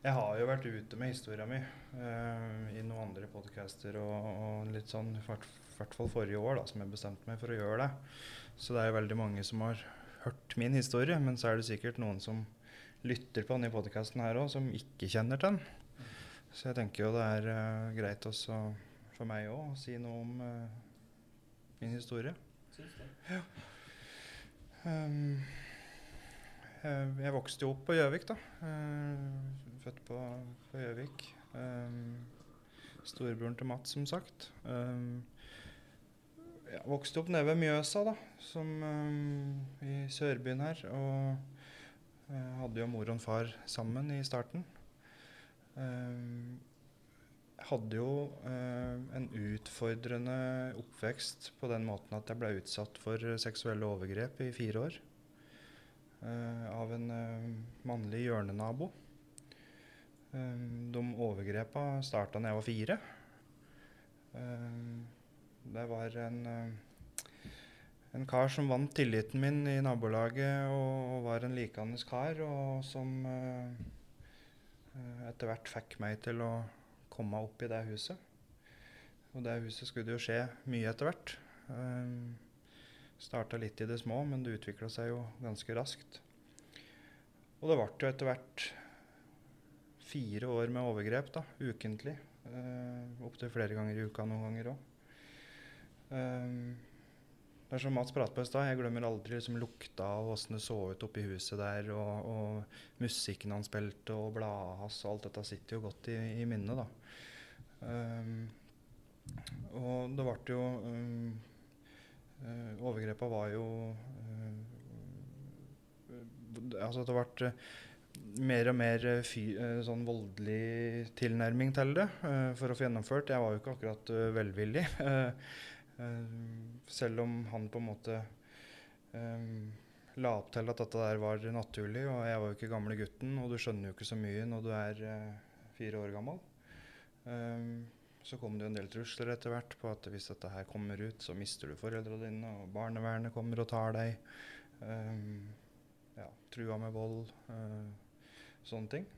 Jeg har jo vært ute med historia mi uh, i noen andre podcaster og, og litt sånn, i hvert fall forrige år, da, som jeg bestemte meg for å gjøre det. Så det er jo veldig mange som har hørt min historie, men så er det sikkert noen som lytter på denne podkasten her òg, som ikke kjenner til den. Så jeg tenker jo det er uh, greit også for meg òg å si noe om uh, min historie. Um, jeg, jeg vokste jo opp på Gjøvik, da. Uh, født på på Gjøvik. Um, Storebroren til Mats, som sagt. Um, jeg vokste opp nede ved Mjøsa, da, som um, i sørbyen her. Og uh, hadde jo mor og far sammen i starten. Um, hadde jo uh, en utfordrende oppvekst på den måten at jeg ble utsatt for seksuelle overgrep i fire år. Uh, av en mannlig hjørnenabo. Um, de overgrepa starta da jeg var fire. Um, det var en, eh, en kar som vant tilliten min i nabolaget og, var en likandes kar, og som eh, eh, etter hvert fikk meg til å komme opp i det huset. Og det huset skulle jo skje mye etter hvert. Um, Starta litt i det små, men det utvikla seg jo ganske raskt. Og det ble jo etter hvert fire år med overgrep, da, ukentlig. Uh, Opptil flere ganger i uka noen ganger òg. Det er som Mats pratet på i stad, jeg glemmer aldri liksom lukta av åssen det så ut oppi huset der, og, og musikken han spilte, og bladet hans, og alt dette sitter jo godt i, i minnet, da. Um, og det ble jo um, uh, Overgrepa var jo uh, Altså det ble uh, mer og mer fy, sånn voldelig tilnærming til det for å få gjennomført. Jeg var jo ikke akkurat velvillig. Uh, selv om han på en måte um, la opp til at dette der var naturlig. Og jeg var jo ikke gamle gutten, og du skjønner jo ikke så mye når du er uh, fire år gammel. Så kom det jo en del trusler etter hvert på at hvis dette her kommer ut, så mister du foreldrene dine, og barnevernet kommer og tar deg. Ja, trua med vold. Sånne ting.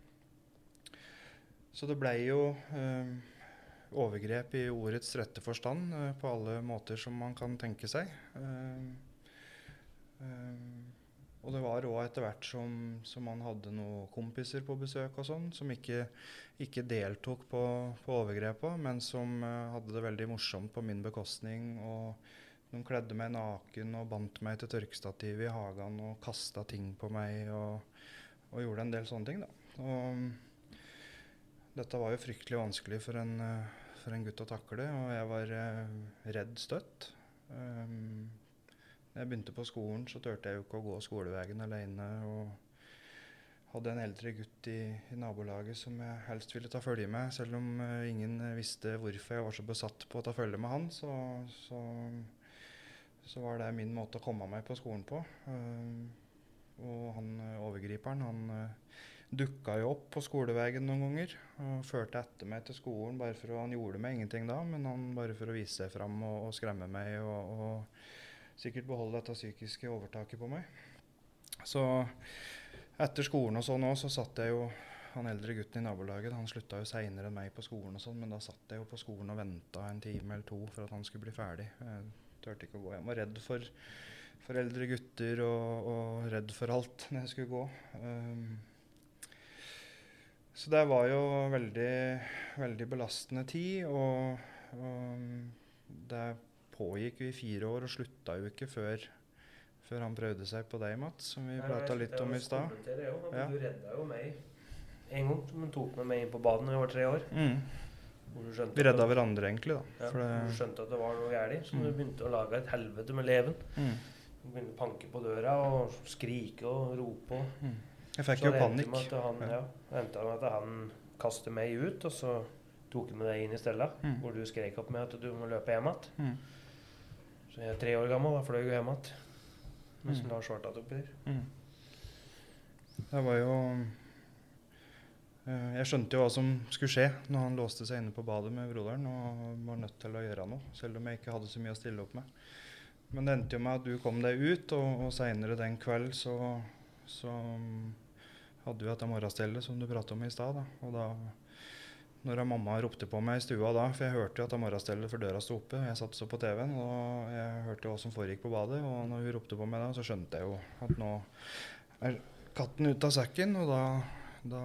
Så det blei jo overgrep i ordets rette forstand uh, på alle måter som man kan tenke seg. Um, um, og det var òg etter hvert som, som man hadde noen kompiser på besøk og sånn, som ikke, ikke deltok på, på overgrepa, men som hadde det veldig morsomt på min bekostning. Og de kledde meg naken og bandt meg til tørkestativet i hagen og kasta ting på meg og, og gjorde en del sånne ting, da. Og, dette var jo fryktelig vanskelig for en, eh, for en gutt å takle, og jeg var eh, redd støtt. Um, jeg begynte på skolen, så turte jeg jo ikke å gå skoleveien alene. Og hadde en eldre gutt i, i nabolaget som jeg helst ville ta følge med. Selv om ingen visste hvorfor jeg var så besatt på å ta følge med han, så, så, så var det min måte å komme meg på skolen på. Um, og han overgriperen, han eh, dukka jo opp på skoleveien noen ganger og førte etter meg til skolen. bare for å, Han gjorde meg ingenting da, men han bare for å vise seg fram og, og skremme meg og, og sikkert beholde dette psykiske overtaket på meg. Så etter skolen og sånn òg, så satt jeg jo han eldre gutten i nabolaget han slutta jo seinere enn meg på skolen, og sånn, men da satt jeg jo på skolen og venta en time eller to for at han skulle bli ferdig. Jeg turte ikke å gå hjem. Var redd for, for eldre gutter og, og, redd for alt når jeg skulle gå. Um, så det var jo veldig, veldig belastende tid, og, og det pågikk jo i fire år og slutta jo ikke før, før han prøvde seg på deg, Mats, som vi prata litt om i stad. Ja. Du redda jo meg en gang, han tok med meg inn på badet da jeg var tre år. Mm. Vi redda hverandre, egentlig. da. Ja, du skjønte at det var noe galt, så mm. du begynte å lage et helvete med leven. Mm. Du begynte å panke på døra og skrike og rope. Og. Mm. Jeg fikk jo panikk. Så han, ja. ja, endte med at han kastet meg ut, og så tok han med deg inn i stedet, mm. hvor du skrek opp med at du må løpe hjem igjen. Mm. Så jeg er tre år gammel, da fløy jeg hjem igjen. Mens mm. Lars ble tatt oppi der. Mm. Det var jo eh, Jeg skjønte jo hva som skulle skje når han låste seg inne på badet med broderen og var nødt til å gjøre noe, selv om jeg ikke hadde så mye å stille opp med. Men det endte jo med at du kom deg ut, og, og seinere den kveld så, så hadde vi dette morgenstellet som du pratet om i stad. Og da når mamma ropte på meg i stua da, for jeg hørte jo at morgenstellet for døra sto oppe, jeg satt så på TV-en, og jeg hørte hva som foregikk på badet. Og når hun ropte på meg da, så skjønte jeg jo at nå er katten ute av sekken. Og da, da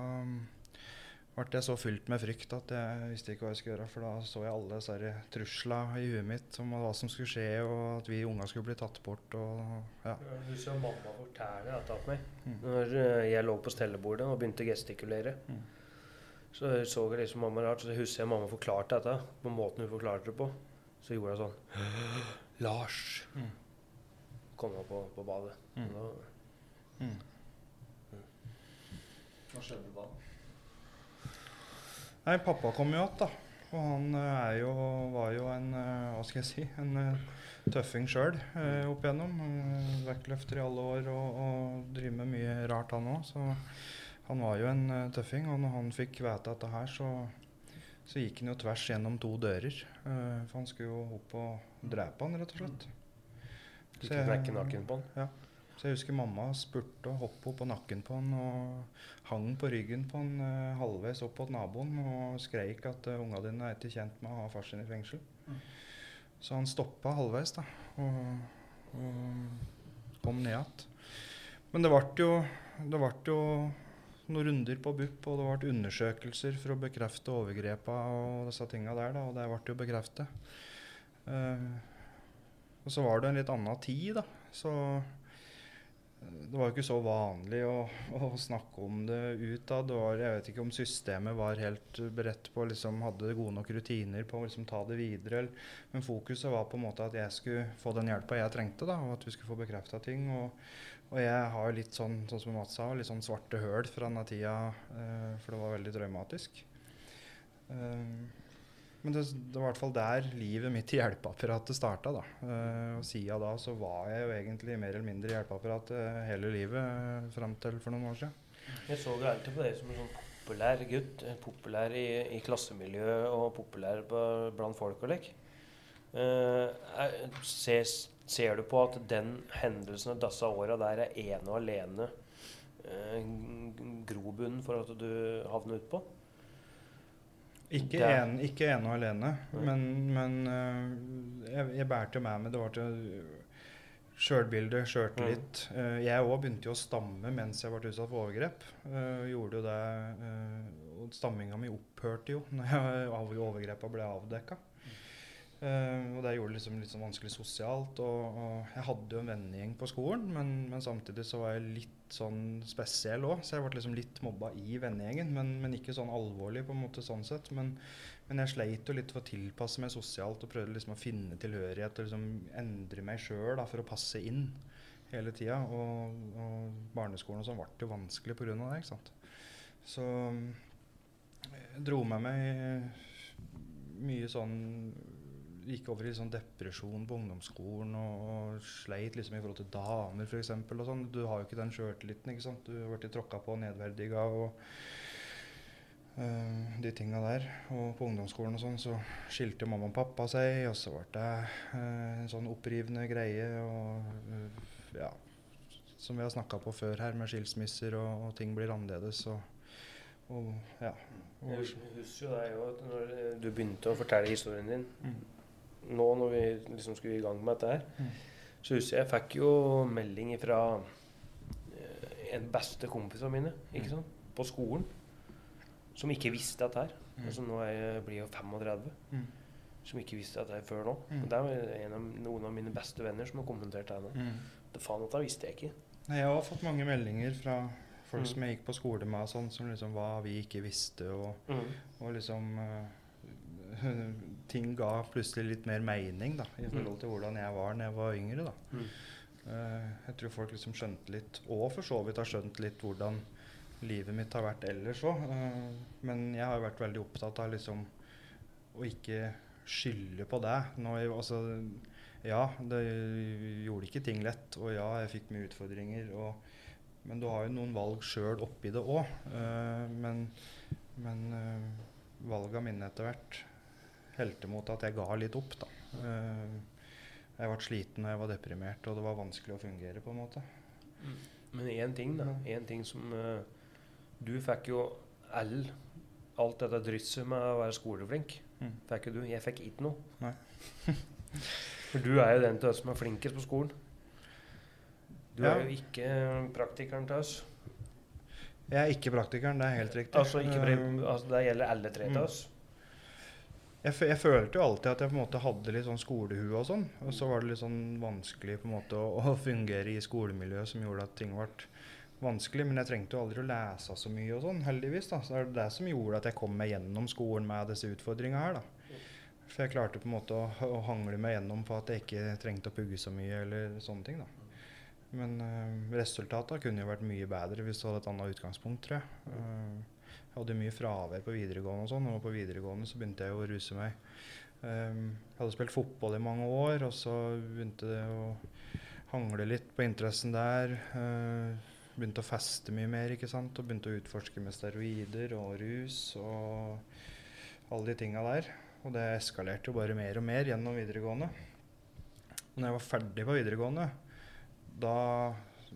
ble jeg så fylt med frykt at jeg visste ikke hva jeg skulle gjøre. For da så jeg alle disse truslene i huet mitt om hva som skulle skje, og at vi unger skulle bli tatt bort. Og, ja. Du så mamma fortelle dette til meg mm. når eh, jeg lå på stellebordet og begynte å gestikulere. Mm. Så så jeg liksom mamma rart, så jeg husker jeg mamma forklarte dette på måten hun forklarte det på. Så gjorde hun sånn Lars! Mm. Kom opp på, på badet. Mm. Da, mm. Hva skjedde da? Nei, pappa kom jo igjen, da. Og han eh, jo, var jo en eh, hva skal jeg si, en eh, tøffing sjøl eh, opp igjennom. Vektløfter i alle år og, og driver med mye rart, han òg. Så han var jo en tøffing. Og når han fikk vite dette her, så, så gikk han jo tvers gjennom to dører. for han skulle jo opp og drepe han, rett og slett. Du kunne knekke naken på han? Ja. Så jeg husker mamma spurte og hoppa opp på nakken på han og hang på ryggen på han eh, halvveis opp mot naboen og skreik at uh, unga dine er ikke kjent med å ha far sin i fengsel. Mm. Så han stoppa halvveis da, og, og kom ned igjen. Men det ble jo, det ble jo noen runder på BUP, og det ble undersøkelser for å bekrefte overgrepene og disse tinga der, da, og det ble jo bekreftet. Uh, og så var det en litt annen tid, da. Så det var jo ikke så vanlig å, å snakke om det utad. Jeg vet ikke om systemet var helt beredt på liksom hadde gode nok rutiner på å liksom, ta det videre. Men fokuset var på en måte at jeg skulle få den hjelpa jeg trengte, da, og at vi skulle få bekrefta ting. Og, og, jeg har litt sånn, sånn som Mats sa, litt sånn svarte høl fra denne tida, eh, for det var veldig traumatisk. Um, men det, det, var i hvert fall der livet mitt i hjelpeapparatet starta. Da. Uh, og siden da så var jeg jo egentlig mer eller mindre i hjelpeapparatet hele livet uh, fram til for noen år siden. Jeg så jo alltid på deg som en sånn populær gutt. Populær i, i klassemiljøet og populær på, blant folk og lek. Uh, ser, ser, du på at den hendelsen og disse åra der er ene og alene uh, grobunnen for at du havner utpå? Ikke, det... en, ikke ene og alene, men, men uh, jeg, jeg bærte med meg Det var til sjølbildet, sjøltillit. Mm. Uh, jeg òg begynte jo å stamme mens jeg ble utsatt for overgrep. Uh, gjorde jo det, og Stamminga mi opphørte jo når overgrepa ble avdekka. Uh, og det gjorde det liksom litt sånn vanskelig sosialt. Og, og jeg hadde jo en vennegjeng på skolen, men, men, samtidig så var jeg litt sånn spesiell òg. Så jeg ble liksom litt mobba i vennegjengen, men, men, ikke sånn alvorlig på en måte sånn sett. Men, men jeg sleit jo litt for å tilpasse meg sosialt og prøvde liksom å finne tilhørighet og liksom endre meg sjøl for å passe inn hele tida. Og, og, barneskolen og sånn ble jo vanskelig pga. det. ikke sant? Så jeg dro med meg mye sånn gikk over i sånn depresjon på ungdomsskolen og, og sleit liksom i forhold til damer f.eks. og sånn. Du har jo ikke den sjøltilliten, ikke sant. Du har blitt tråkka på og nedverdiga og uh, de tinga der. Og på ungdomsskolen og sånn så skilte mamma og pappa seg, og så ble det uh, en sånn opprivende greie og uh, ja Som vi har snakka på før her, med skilsmisser og, og ting blir annerledes og, og ja. Jeg husker jo deg òg, når du begynte å fortelle historien din Mm. Nå når vi liksom skulle i gang med dette her, Mm. så husker jeg jeg fikk jo melding fra en beste kompis av mine ikke sant? på skolen som ikke visste dette her. Mm. Altså, nå er jeg, blir jo 35. Mm. Som ikke visste dette her før nå. Mm. Og det er en av, noen av mine beste venner som har kommentert det nå. Mm. Det faen, dette visste jeg ikke. Nei, jeg har fått mange meldinger fra folk Mm. som jeg gikk på skole med, sånn, som liksom hva vi ikke visste, og, og liksom eh, Ting ga plutselig litt mer mening da, i forhold til hvordan jeg var da jeg var yngre. da. Mm. Eh, jeg tror folk liksom skjønte litt, og for så vidt har skjønt litt hvordan livet mitt har vært ellers òg. men jeg har vært veldig opptatt av liksom å ikke skylde på det. Nå, altså, ja, det gjorde ikke ting lett, og ja, jeg fikk mye utfordringer. Og, men du har jo noen valg sjøl oppi det òg. men men uh, valga mine etter hvert helte mot at jeg ga litt opp, da. Eh, jeg ble sliten og jeg var deprimert, og det var vanskelig å fungere, på en måte. Men én ting, da. En ting som eh, Du fikk jo all, alt dette drysset med å være skoleflink. Mm. Fikk jo du. Jeg fikk ikke noe. Nei. For du er jo den til oss som er flinkest på skolen. Du Ja. er jo ikke praktikeren til oss. Jeg er ikke praktikeren, det er helt riktig. Altså, ikke Eh, altså Det gjelder alle tre til Mm. Jeg, jeg følte jo alltid at jeg på en måte hadde litt sånn skolehue og sånn. Og så var det litt sånn vanskelig på en måte å, å fungere i skolemiljøet som gjorde at ting ble vanskelig. Men jeg trengte jo aldri å lese så mye og sånn, heldigvis. da. Så det er det som gjorde at jeg kom meg gjennom skolen med disse utfordringene her, da. For jeg klarte på en måte å, å hangle meg gjennom på at jeg ikke trengte å pugge så mye eller sånne ting, da. Men øh, resultatene kunne jo vært mye bedre hvis du hadde et annet utgangspunkt, tror jeg. Eh, jeg hadde mye fravær på videregående og sånn, og på videregående så begynte jeg å ruse meg. Um, jeg hadde spilt fotball i mange år, og så begynte det å hangle litt på interessen der. Uh, begynte å feste mye mer, ikke sant, og begynte å utforske med steroider og rus og alle de tinga der. Og det eskalerte jo bare mer og mer gjennom videregående. Og Når jeg var ferdig på videregående, da,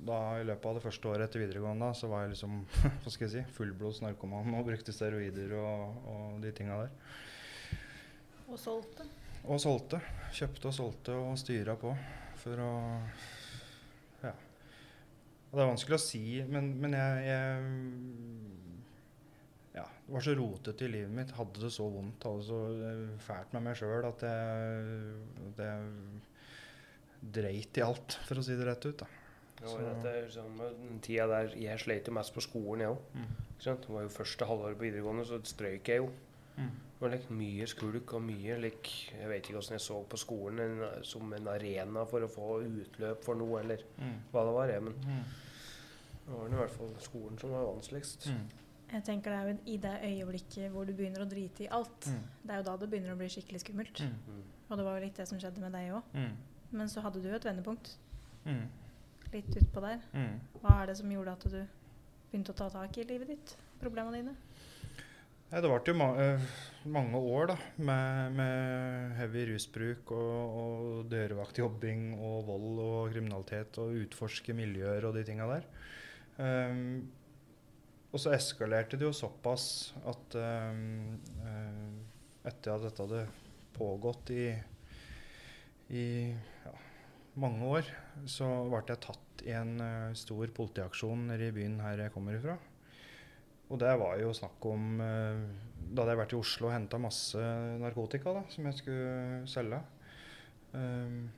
da i løpet av det første året etter videregående så var jeg liksom hva skal jeg si, fullblods narkoman og brukte steroider og, og de tinga der. Og solgte. Og solgte. Kjøpte og solgte og styra på for å Ja. Og det er vanskelig å si, men, men jeg, jeg Ja. Det var så rotete i livet mitt. Hadde det så vondt, hadde det så fælt med meg sjøl at jeg, at jeg dreit i alt, for å si det rett ut. da. Og Så- dette er samme den tida der jeg sleit jo mest på skolen, jeg òg. Det var jo første halvåret på videregående, så strøyk jeg jo. Mm. Det var like, mye skulk og mye like, Jeg vet ikke hvordan jeg så på skolen en, som en arena for å få utløp for noe, eller Mm. hva det var. Jeg, men Mm. det var i hvert fall skolen som var vanskeligst. Mm. Jeg tenker det er jo i det øyeblikket hvor du begynner å drite i alt. Mm. Det er jo da det begynner å bli skikkelig skummelt. Mm. Mm. Og det var jo litt det som skjedde med deg òg. Mm. Men så hadde du jo et vendepunkt Mm. Litt utpå der. Mm. Hva er det som gjorde at du begynte å ta tak i livet ditt? Problemene dine? Nei, det varte jo ma eh, mange år da, med, med heavy rusbruk og, og dørvaktjobbing og vold og kriminalitet og utforske miljøer og de tinga der. Um, og så eskalerte det jo såpass at um, etter at dette hadde pågått i, i ja, mange år, så ble jeg tatt i en uh, stor politiaksjon i byen her jeg kommer ifra. Og det var jo snakk om uh, Da hadde jeg vært i Oslo og henta masse narkotika da, som jeg skulle selge. Um,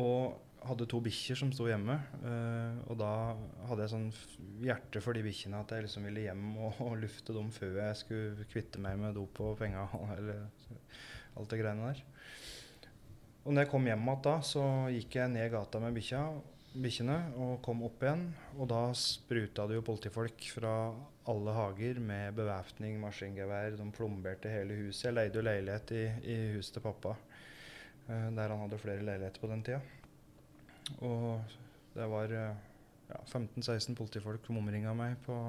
og hadde to bikkjer som sto hjemme. Uh, og da hadde jeg sånn hjerte for de bikkjene at jeg liksom ville hjem og, og lufte dem før jeg skulle kvitte meg med dop og penger eller alt det greiene der. Og når jeg kom hjem igjen da, så gikk jeg ned gata med bikkja bikkjene og kom opp igjen. Og da spruta det jo politifolk fra alle hager med bevæpning, maskingevær. De plomberte hele huset. Jeg leide jo leilighet i, i huset til pappa, eh, der han hadde flere leiligheter på den tida. Og det var eh, ja, 15-16 politifolk som omringa meg på,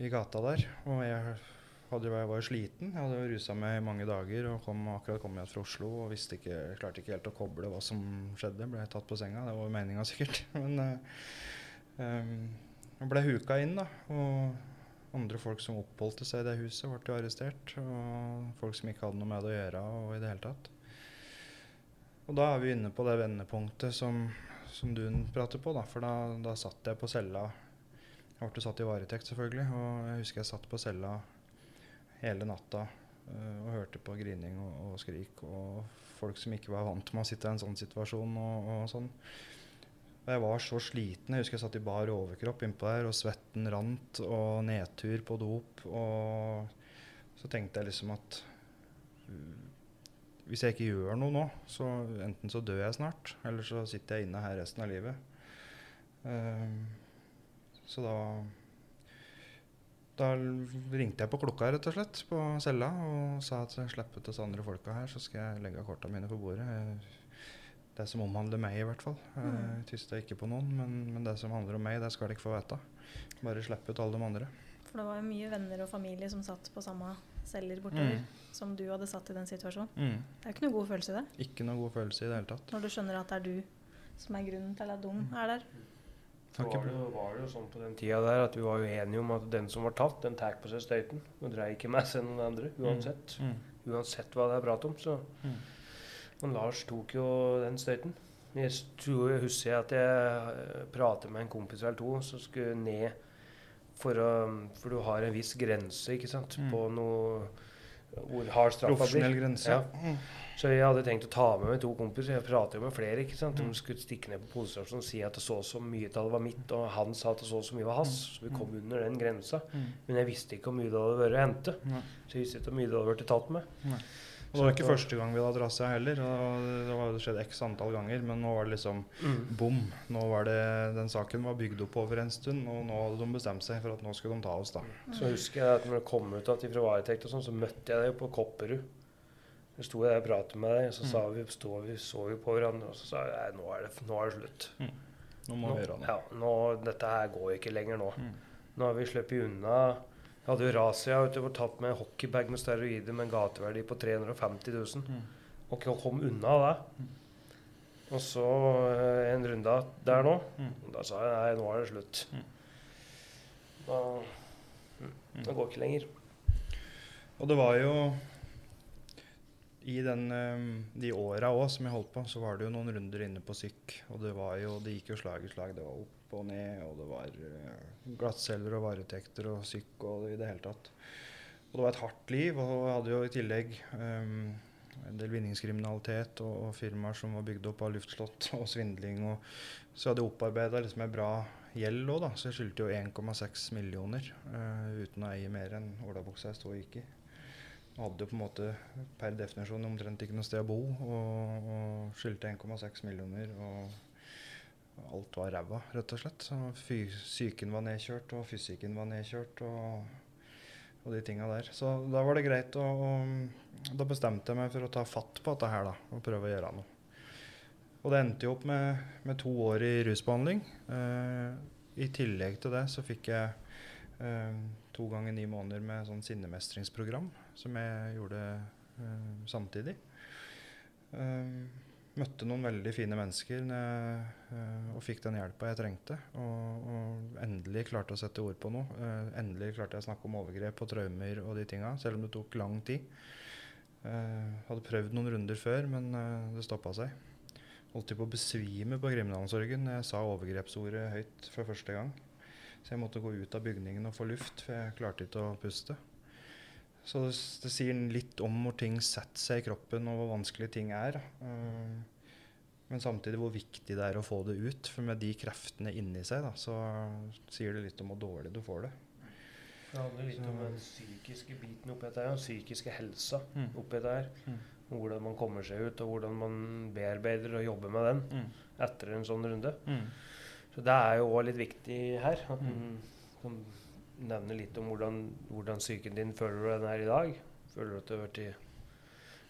i gata der. Og jeg, hadde, jeg var sliten. Jeg hadde rusa meg i mange dager og kom, akkurat kom hjem fra Oslo og ikke, klarte ikke helt å koble hva som skjedde. Ble tatt på senga. Det var jo meninga sikkert. Men uh, um, ble huka inn, da. Og andre folk som oppholdte seg i det huset, ble jo arrestert. Og folk som ikke hadde noe med det å gjøre og i det hele tatt. Og da er vi inne på det vendepunktet som, som du prater på, da. For da, da satt jeg på cella. Jeg ble satt i varetekt, selvfølgelig. Og jeg husker jeg satt på cella hele natta eh, og hørte på grining og, og skrik. Og folk som ikke var vant med å sitte i en sånn situasjon og, og sånn. Og jeg var så sliten. Jeg husker jeg satt i bar overkropp innpå der, og svetten rant, og nedtur på dop. Og så tenkte jeg liksom at uh, hvis jeg ikke gjør noe nå, så enten så dør jeg snart, eller så sitter jeg inne her resten av livet. Ehm, så da da ringte jeg på klokka rett og slett på cella og sa at jeg slipper ut oss andre folka her, så skal jeg legge korta mine på bordet. Det som omhandler meg, i hvert fall. Jeg Tysta ikke på noen, men, men det som handler om meg, det skal de ikke få vite. Bare slipp ut alle de andre. For det var jo mye venner og familie som satt på samme celler bortover, Mm. som du hadde satt i den situasjonen. Mm. Det er jo ikke noe god følelse i det, Ikke noe god følelse i det hele tatt. når du skjønner at det er du som er grunnen til at de er der. Så var det, var det jo sånn på den tida der at vi var jo enige om at den som var tatt, den tar på seg støyten. Og dreier ikke med seg noen andre, uansett. Mm. Uansett hva det er prat om, så Mm. Men Lars tok jo den støyten. Jeg tror jeg husker at jeg pratet med en kompis eller to som skulle ned for å For du har en viss grense, ikke sant, Mm. på noe hvor hard straffa Profesjonell grense. Ja. Mm. Så jeg hadde tenkt å ta med meg to kompiser. Jeg prater jo med flere. ikke sant? De Mm. skulle stikke ned på politistasjonen og si at det så så mye av det var mitt, og han sa at det så så mye var hans. Så vi kom under den grensa. Mm. Men jeg visste ikke hvor mye det hadde vært å hente. Så jeg visste ikke hvor mye det hadde vært tatt med. Og det var ikke første gang vi hadde dratt seg heller. Det var skjedd x antall ganger, men nå var det liksom bom. Nå var det, Den saken var bygd opp over en stund, og nå hadde de bestemt seg for at nå skulle de ta oss. da. Så husker jeg at når jeg kom ut igjen fra varetekt, og sånn, så møtte jeg deg på Kopperud. Så sto jeg og pratet med deg, og så sa vi, stå, vi så vi på hverandre, og så sa jeg nå er det, nå er det slutt. Nå må vi gjøre noe. ja, nå, dette her går ikke lenger nå. Mm. Nå har vi sluppet unna. Jeg hadde jo rasia utover og tatt med en hockeybag med steroider med en gateverdi på 350 000. Mm. Og kom unna det. Og så eh, en runde der nå. Mm. Da sa jeg nei, nå er det slutt. Mm. Da, mm, det går ikke lenger. Og det var jo I den, eh, de åra òg som jeg holdt på, så var det jo noen runder inne på syk. Og det jo, det gikk jo slag i slag. Det var opp og ned, og det var uh, glattceller og varetekter og syk og i det hele tatt. Og det var et hardt liv, og jeg hadde jo i tillegg um, en del vinningskriminalitet og, og firmaer som var bygd opp av luftslott og svindling. Og, så jeg hadde opparbeida liksom en bra gjeld òg, da. Så jeg skyldte jo 1,6 millioner uh, uten å eie mer enn olabuksa jeg sto og gikk i. Hadde jo på en måte per definisjon omtrent ikke noe sted å bo, og, og skyldte 1,6 millioner. Og alt var ræva, rett og slett. Fy, psyken var nedkjørt, og fysikken var nedkjørt. og og de tinga der. Så da var det greit og Da bestemte jeg meg for å ta fatt på dette her, da, og prøve å gjøre noe. Og det endte jo opp med, med to år i rusbehandling. Eh, I tillegg til det så fikk jeg eh, to ganger ni måneder med sånn sinnemestringsprogram, som jeg gjorde uh, samtidig. Uh, møtte noen veldig fine mennesker uh, og fikk den hjelpa jeg trengte. Og, og endelig klarte å sette ord på noe. Endelig klarte jeg å snakke om overgrep og traumer og de tinga, selv om det tok lang tid. Hadde prøvd noen runder før, men det stoppa seg. Holdt på å besvime på kriminalomsorgen jeg sa overgrepsordet høyt for første gang. Så jeg måtte gå ut av bygningen og få luft, for jeg klarte ikke å puste. Så det, det sier litt om hvor ting setter seg i kroppen, og hvor vanskelig ting er. Eh, men samtidig hvor viktig det er å få det ut. For med de kreftene inni seg, da, så sier det litt om hvor dårlig du får det. Det handler litt om den psykiske biten oppi dette her, den psykiske helsa Mm. oppi dette her. Mm. Hvordan man kommer seg ut, og hvordan man bearbeider og jobber med den etter en sånn runde. Så det er jo òg litt viktig her. At Mm. man kan nevne litt om hvordan, hvordan psyken din føler du den er i dag? Føler du at du har, vært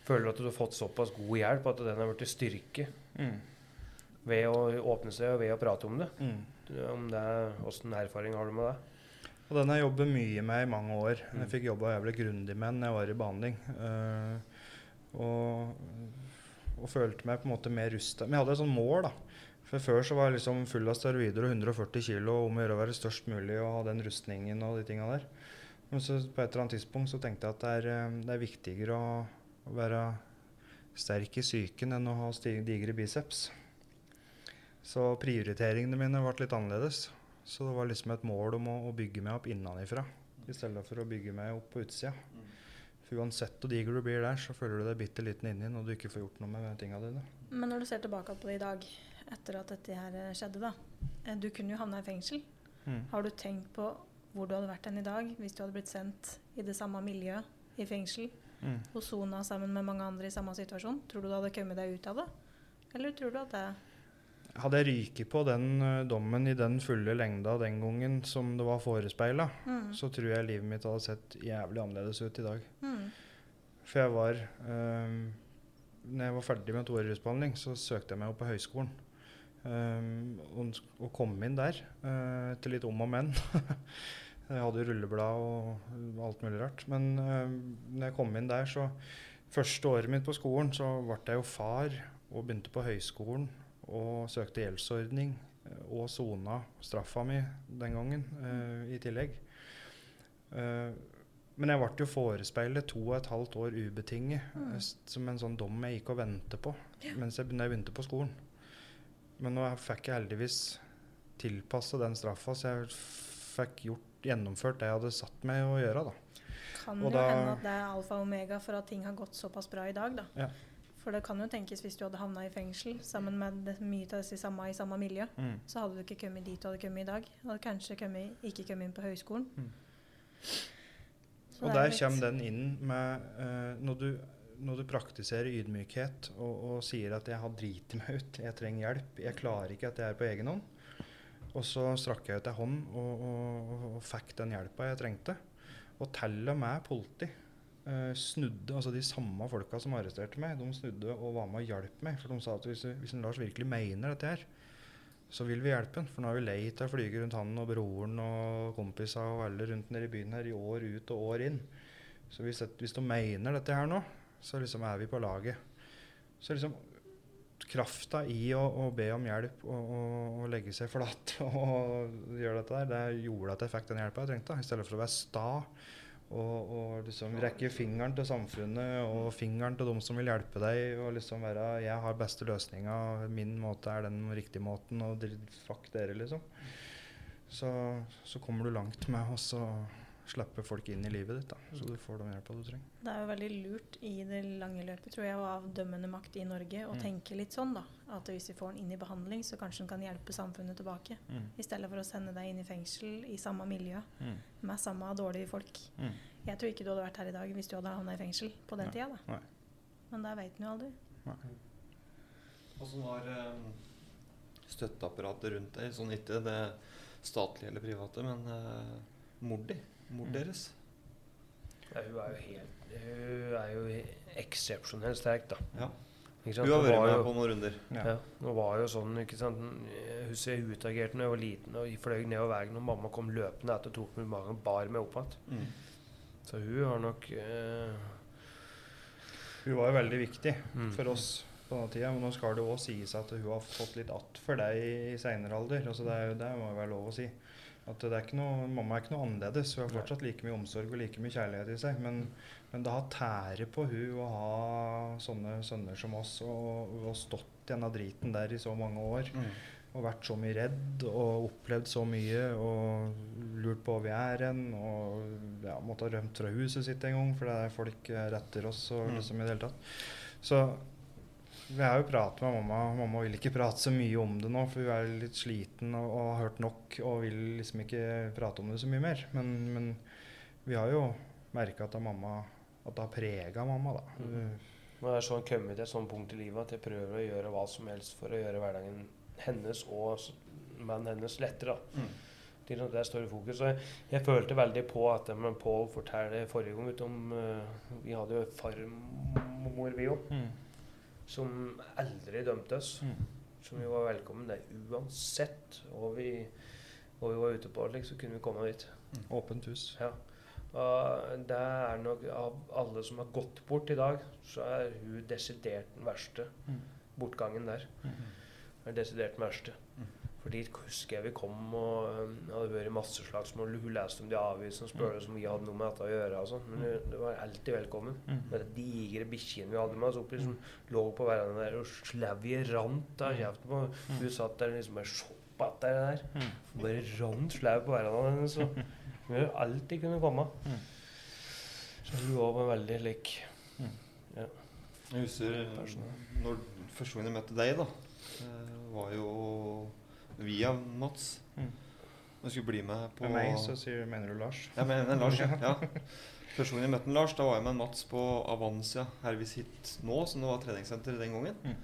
føler at du har fått såpass god hjelp at den har blitt styrke Mm. ved å åpne seg og ved å prate om det? Mm. Om det Åssen erfaring har du med det? Og den har jeg jobbet mye med i mange år. Mm. Jeg fikk jobba jævlig grundig med den da jeg var i behandling. Uh, og, og følte meg på en måte mer rusta. Men jeg hadde et sånt mål, da. For Før så var jeg liksom full av steroider og 140 kg om å gjøre å være størst mulig og ha den rustningen og de tinga der. Men så på et eller annet tidspunkt så tenkte jeg at det er, eh, det er viktigere å, å være sterk i psyken enn å ha digre biceps. Så prioriteringene mine ble litt annerledes. Så det var liksom et mål om å, å bygge meg opp innenfra, i stedet for å bygge meg opp på utsida. For uansett hvor diger du blir der, så føler du deg bitte liten inni når du ikke får gjort noe med tinga dine. Men når du ser tilbake på det i dag, etter at dette her eh, skjedde, da. eh, Du kunne jo havna i fengsel. Mm. Har du tenkt på hvor du hadde vært hen i dag hvis du hadde blitt sendt i det samme miljøet i fengsel Mm. og sona sammen med mange andre i samme situasjon? Tror du du hadde kommet deg ut av det? Eller tror du at det Hadde jeg ryket på den ø, dommen i den fulle lengda den gangen som det var forespeila, mm. så tror jeg livet mitt hadde sett jævlig annerledes ut i dag. Mm. For jeg var um, Når jeg var ferdig med toårig rusbehandling, så søkte jeg meg opp på høyskolen. Um, og, og kom inn der uh, til litt om og men. jeg hadde rulleblad og alt mulig rart. Men uh, når jeg kom inn der, så Første året mitt på skolen så ble jeg jo far og begynte på høyskolen og søkte gjeldsordning eh, og sona straffa mi den gangen uh, i tillegg. Uh, men jeg ble jo forespeilet to og et halvt år ubetinget, Mm. som en sånn dom jeg gikk og ventet på mens jeg, jeg begynte på skolen. Men nå fikk jeg heldigvis tilpassa den straffa, så jeg fikk gjort, gjennomført det jeg hadde satt meg å gjøre. da. Kan Og jo da- hende at det er alfa og omega for at ting har gått såpass bra i dag, da. Ja. For det kan jo tenkes hvis du hadde havna i fengsel sammen med det, mye av disse samme i samme miljø, så hadde du ikke kommet dit du hadde kommet i dag. Du hadde kanskje kommet, ikke kommet inn på høyskolen. Mm. Og er der litt- kommer den inn med uh, når, du, når du praktiserer ydmykhet og, og sier at 'jeg har driti meg ut, jeg trenger hjelp', 'jeg klarer ikke at jeg er på egen hånd'. Og så strakk jeg ut ei hånd og, og, og fikk den hjelpa jeg trengte. Og til og med politi eh, snudde, altså de samme folka som arresterte meg, de snudde og var med og hjalp meg. For de sa at hvis, hvis Lars virkelig mener dette her, så vil vi hjelpe han. For nå har vi lei av å flyge rundt han og broren og kompisene og alle rundt nede i byen her i år ut og år inn. Så hvis, hvis de mener dette her nå, så liksom er vi på laget. Så liksom krafta i å, å be om hjelp og, og, og legge seg flat og gjøre dette der, det gjorde at jeg fikk den hjelpa jeg trengte. I stedet for å være sta og, og liksom rekke fingeren til samfunnet og fingeren til de som vil hjelpe deg. Og liksom være 'Jeg har beste løsninga. Min måte er den riktige måten.' Og fuck dere, liksom. Så, så kommer du langt med oss. så slippe folk inn i livet ditt, da, så du får den hjelpa du trenger. Det er jo veldig lurt i det lange løpet, tror jeg, og av dømmende makt i Norge å Mm. tenke litt sånn, da. At hvis vi får den inn i behandling, så kanskje den kan hjelpe samfunnet tilbake. I stedet for å sende deg inn i fengsel i samme miljø med samme dårlige folk. Mm. Jeg tror ikke du hadde vært her i dag hvis du hadde havna i fengsel på den Nei. tida, da. Nei. Men det veit en jo aldri. Åssen var um, støtteapparatet rundt deg? Sånn ikke det statlige eller private, men uh, mor di? Mor Mm. deres? Ja, hun er jo helt Hun er jo eksepsjonelt sterk, da. Ja. Ikke sant? Du har vært med jo- på noen runder. Ja. Ja, nå var jo sånn, ikke sant Hun ser utagert da jeg var liten og fløy nedover veien, og mamma kom løpende etter og tok meg i magen og bar meg opp igjen. Så hun har nok eh, Hun var jo veldig viktig Mm. for oss på den tida, men nå skal det jo òg sies at hun har fått litt att for deg i seinere alder. Altså det, er jo, det må være lov å si. At det er ikke noe, mamma er ikke noe annerledes. Hun har fortsatt like mye omsorg og like mye kjærlighet i seg. Men, men det har tæret på hun å ha sånne sønner som oss og, og stått i denne driten der i så mange år. Og vært så mye redd og opplevd så mye og lurt på hvor vi er hen. Og ja, måtte ha rømt fra huset sitt en gang, for det er folk retter oss og Mm. liksom i det hele tatt. Så vi har jo pratet med mamma. Mamma vil ikke prate så mye om det nå, for hun er litt sliten og, og har hørt nok og vil liksom ikke prate om det så mye mer. Men, men vi har jo merka at, det at det har prega mamma, da. Mhm. Nå er sånn kommet til et sånt punkt i livet at jeg prøver å gjøre hva som helst for å gjøre hverdagen hennes og mannen hennes lettere. da. Mm. Til at Det står i fokus. Jeg, jeg følte veldig på at men Pål fortalte forrige gang om uh, Vi hadde jo farmor, vi òg, Mm. Som aldri dømte oss. Mm. Som vi var velkommen der uansett hva vi, hva vi var ute på. liksom, så kunne vi komme dit. Åpent hus. Ja. Og det er nok Av alle som har gått bort i dag, så er hun desidert den verste. Mm. Bortgangen der er desidert den verste. Mm. For dit husker jeg vi kom og det hadde vært masse slagsmål. Hun leste om de avisene og spurte om vi hadde noe med dette å gjøre. og sånn. Men det, det var alltid velkommen. Mm. Med de digre bikkjene vi hadde med oss oppi, som lå på verandaen der og slauet rant av kjeften på Hun satt der liksom bare shoppa etter det der. Mm. Bare rant slau på verandaen hennes. Så hun har alltid kunne komme. Mm. Så hun òg var veldig lik. Jeg husker når første gang jeg møtte deg, da, eh, var jo via Mats. Mm. Han skulle bli med på Med meg så sier, mener du Lars. Ja, men, men Lars, ja. ja. Første gang jeg møtte Lars, da var jeg med Mats på Avancia her vi sitter nå, som det var treningssenter den gangen. Mm.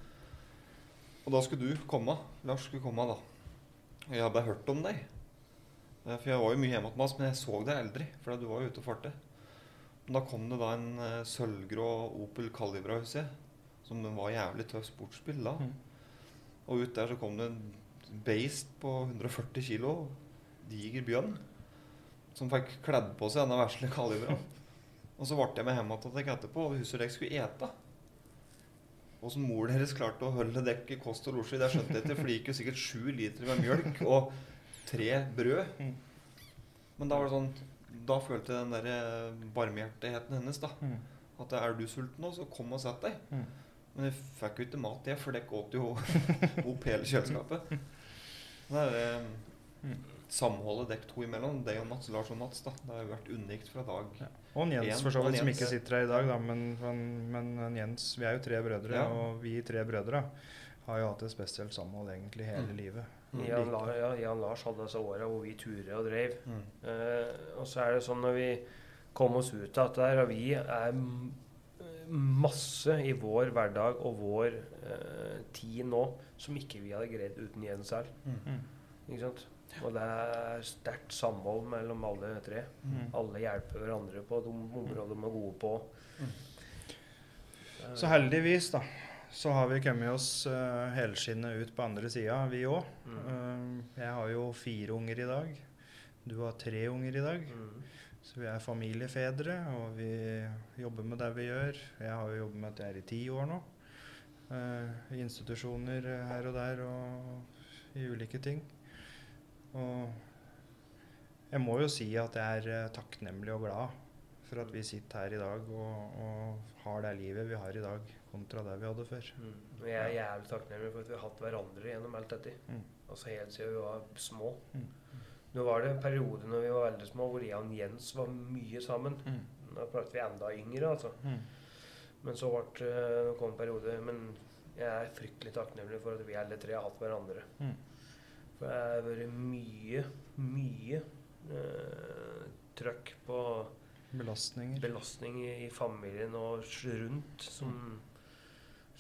Og da skulle du komme. Lars skulle komme da. Og jeg hadde hørt om deg. For jeg var jo mye hjemme hos Mats, men jeg så deg aldri, for du var jo ute og farte. Men da kom det da en eh, sølvgrå Opel Calibra, husker jeg, som var jævlig tøff sportsbil da. Mm. Og ut der så kom det en beist på 140 kilo, diger bjørn, som fikk kledd på seg denne vesle kaliberen. Og så ble jeg med hjem dere etterpå, og huset dere skulle ete. Åssen mor deres klarte å holde dere i kost og losji, det skjønte jeg ikke, for det gikk jo sikkert sju liter med mjølk og tre brød. Mm. Men da var det sånn Da følte jeg den der eh, barmhjertigheten hennes, da. Mm. At er du sulten nå, så kom og sett deg. Mm. Men jeg fikk jo ikke mat, jeg, for dere åt jo opp hele kjøleskapet. Det er Mm. samholdet dekk to imellom, deg og Mats, Lars og Mats, da. Det har jo vært unikt fra dag Ja. Og en Jens En, for så vidt, som ikke sitter her i dag, da, men, men, men en Jens Vi er jo tre brødre, Ja. og vi tre brødre har jo hatt et spesielt samhold egentlig hele Mm. livet. Mm. Jan, La, ja, Jan Lars hadde disse åra hvor vi turer og drev. Mm. Eh, og så er det sånn når vi kom oss ut av dette her, og vi er masse i vår hverdag og vår eh, tid nå som ikke vi hadde greid uten Jens selv. Mm. Ikke sant? Og det er sterkt samhold mellom alle tre. Mm. Alle hjelper hverandre på de områdene de er gode på. Mm. Eh, Så heldigvis, da, så har vi kommet oss uh, helskinnet ut på andre sida, vi òg. Mm. jeg har jo fire unger i dag. Du har tre unger i dag. Så vi er familiefedre, og vi jobber med det vi gjør. Jeg har jo jobbet med dette her i ti år nå. eh, I institusjoner her og der og i ulike ting. Og jeg må jo si at jeg er eh, takknemlig og glad for at vi sitter her i dag og, og har det livet vi har i dag, kontra det vi hadde før. Mm. Og jeg er jævlig takknemlig for at vi har hatt hverandre gjennom alt dette. Mm. Altså helt siden vi var små. Mm. Nå var det en periode når vi var veldig små hvor jeg og Jens var mye sammen. Mm. Da pratet vi enda yngre, altså. Mm. Men så ble det det kom en periode Men jeg er fryktelig takknemlig for at vi alle tre har hatt hverandre. Mm. For det har vært mye, mye eh, trøkk på Belastninger. belastning i, i familien og rundt som,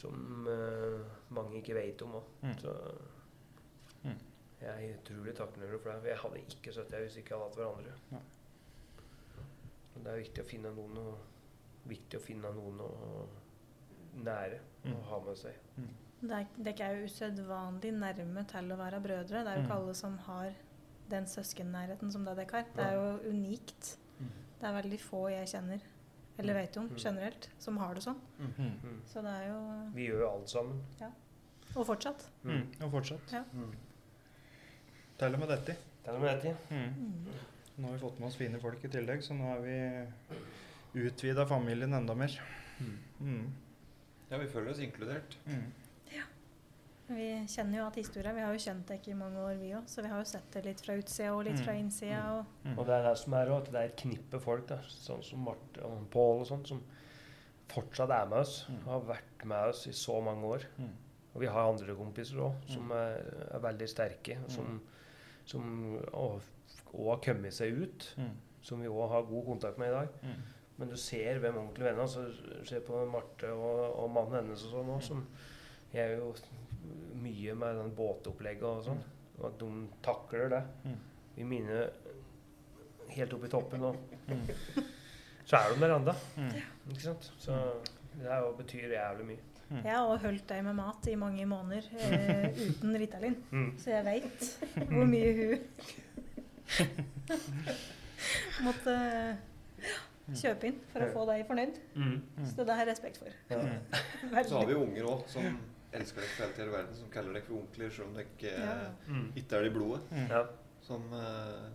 som eh, mange ikke vet om òg. Mm. Mm. jeg er utrolig takknemlig for det. Jeg hadde ikke sittet her hvis ikke jeg hadde hatt hverandre. Ja. Det er viktig å finne noen å, viktig å finne noen å nære Mm. og ha med seg. Det er, det er jo usedvanlig nærme til å være brødre. Det er jo ikke Mm. alle som har den søskennærheten som det dere har. Det er jo unikt. Mm. Det er veldig få jeg kjenner, eller vet om Mm. generelt, som har det sånn. Mm. Mm. Så det er jo Vi gjør jo alt sammen. Ja. Og fortsatt. Mm. Og fortsatt. Mm. Til og med dette. Til og med dette. Mm. Mm. Nå har vi fått med oss fine folk i tillegg, så nå har vi utvida familien enda mer. Mm. Ja, vi føler oss inkludert. Mm. Vi kjenner jo at historia Vi har jo kjent dere i mange år, vi òg. Så vi har jo sett det litt fra utsida og litt fra Mm. innsida. Og Mm. Og det er det som er at det er et knippe folk, da, sånn som Marte og Pål og sånn, som fortsatt er med oss. Mm. Har vært med oss i så mange år. Mm. Og vi har andre kompiser òg, som Mm. er, er veldig sterke. og Som, som og har kommet seg ut. Mm. Som vi òg har god kontakt med i dag. Mm. Men du ser hvem ordentlige venner altså, Se på Marte og, og mannen hennes og sånn òg, som jeg er jo mye med den båtopplegget og sånn. Og at de takler det. Mm. vi mine helt oppe i toppen, og så er de der ennå. Ikke sant? Så det her betyr jævlig mye. Jeg har holdt deg med mat i mange måneder eh, uten Ritalin, Mm. så jeg veit hvor mye hun måtte kjøpe inn for å få deg fornøyd. Mm. Så det har jeg respekt for. Ja. Så har vi jo unger òg som elsker dere for hele hele verden, som kaller dere for onkler, selv om dere ikke, Ja. Mm. er det i blodet. Ja. Som eh,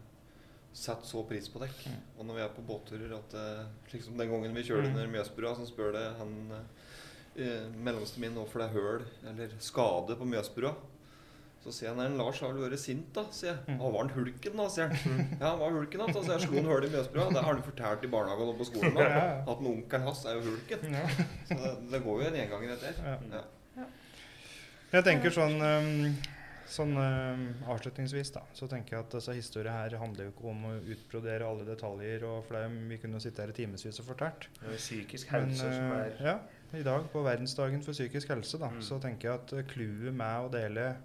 setter så pris på dere. Mm. Og når vi er på båtturer, at eh, slik som den gangen vi kjører Mm. under Mjøsbrua, så spør det han eh, mellomste min for det er høl eller skade på Mjøsbrua. Så sier han nei, Lars har vel vært sint, da. sier jeg. Mm. Å, var han hulken, da? sier han. Ja, han var hulken, da. Så jeg slo han hull i Mjøsbrua. Det har han fortalt i barnehagen og på skolen. Da. At en onkelen hans er jo hulken. Ja. Så det, det går jo en gjenganger etter. Ja. Ja. Jeg tenker sånn, um, sånn um, avslutningsvis, da, så tenker jeg at disse historiene her handler jo ikke om å utbrodere alle detaljer, og for det, vi kunne jo sitte her i timevis og fortalt. Det er psykisk Men helse som uh, er ja, i dag, på verdensdagen for psykisk helse, da, Mm. så tenker jeg at uh, clouet med å dele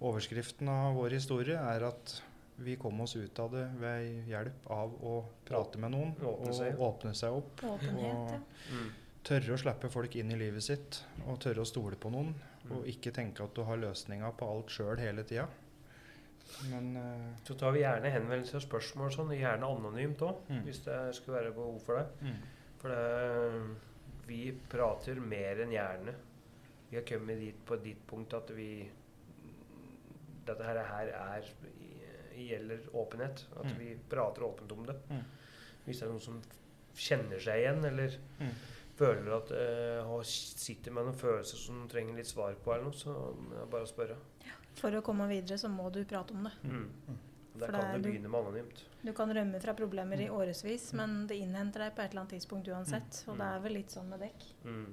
overskriften av vår historie er at vi kom oss ut av det ved hjelp av å prate med noen Åpne og åpne seg opp. Åpenhet, ja. mm. Tørre å slippe folk inn i livet sitt, og tørre å stole på noen. Mm. Og ikke tenke at du har løsninga på alt sjøl hele tida. Men uh, Så tar vi gjerne henvendelser og spørsmål sånn, gjerne anonymt òg, Mm. hvis det skulle være behov for det. mm, For det, vi prater mer enn gjerne. Vi har kommet dit på ditt punkt at vi Dette her, her er, gjelder åpenhet. At Mm. vi prater åpent om det. Mm. Hvis det er noen som kjenner seg igjen, eller Mm. føler at øh, sitter med noen følelser som trenger litt svar på, eller noe, så er det bare å spørre. For å komme videre så må du prate om det. Mm. Der For kan det er du- begynne med anonymt. Du kan rømme fra problemer Mm. i årevis, men det innhenter deg på et eller annet tidspunkt uansett. Og det er vel litt sånn med dekk. Mm.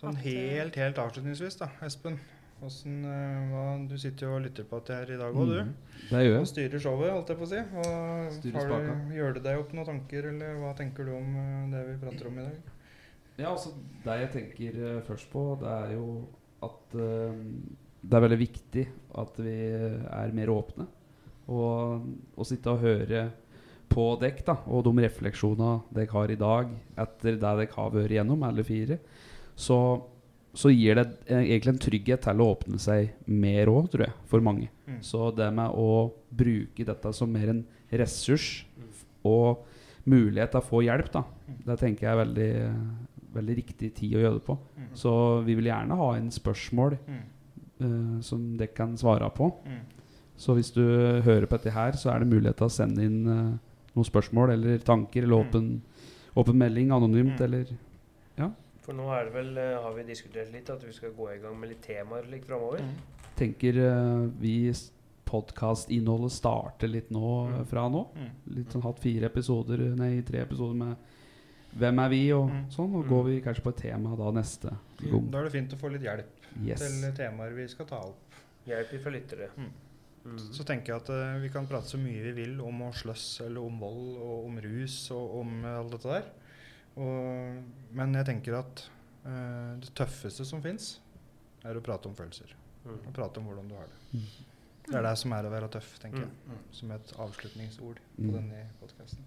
sånn At, eh, helt, helt avslutningsvis, da, Espen. Hvordan, eh, hva, du sitter jo og lytter på dette her i dag òg, du. Mhm. Det gjør Og styrer showet, holdt jeg på å si. Og har du, gjør det deg opp noen tanker, eller hva tenker du om eh, det vi prater om i dag? Ja, altså Det jeg tenker først på, det er jo at uh, det er veldig viktig at vi er mer åpne. Og å sitte og høre på dekk da, og de refleksjonene dere har i dag etter det dere har vært igjennom, alle fire, så, så gir det egentlig en trygghet til å åpne seg mer òg, tror jeg, for mange. Mm. Så det med å bruke dette som mer en ressurs og mulighet til å få hjelp, da, det tenker jeg er veldig, veldig riktig tid å gjøre det på. Mm. Så vi vil gjerne ha inn spørsmål Mm. uh, som dere kan svare på. Mm. Så hvis du hører på dette her, så er det mulighet til å sende inn uh, noen spørsmål eller tanker eller Mm. åpen, åpen melding anonymt Mm. eller For nå er det vel, uh, har vi diskutert litt at vi skal gå i gang med litt temaer litt framover. Mm. Tenker uh, vi podkastinnholdet starter litt nå Mm. fra nå. Mm. Litt sånn hatt fire episoder Nei, tre episoder med Hvem er vi? og Mm. sånn. Og Mm. går vi kanskje på et tema da neste gang. Da er det fint å få litt hjelp Yes. til temaer vi skal ta opp. Hjelp fra lyttere. Mm. Mm. Så tenker jeg at uh, vi kan prate så mye vi vil om å sløss eller om vold, og om rus, og om uh, alt dette der. Og, men jeg tenker at uh, det tøffeste som fins, er å prate om følelser. Mm. Å prate om hvordan du har det. Mm. Det er det som er å være tøff, tenker jeg. Mm. Som et avslutningsord på Mm. denne podkasten.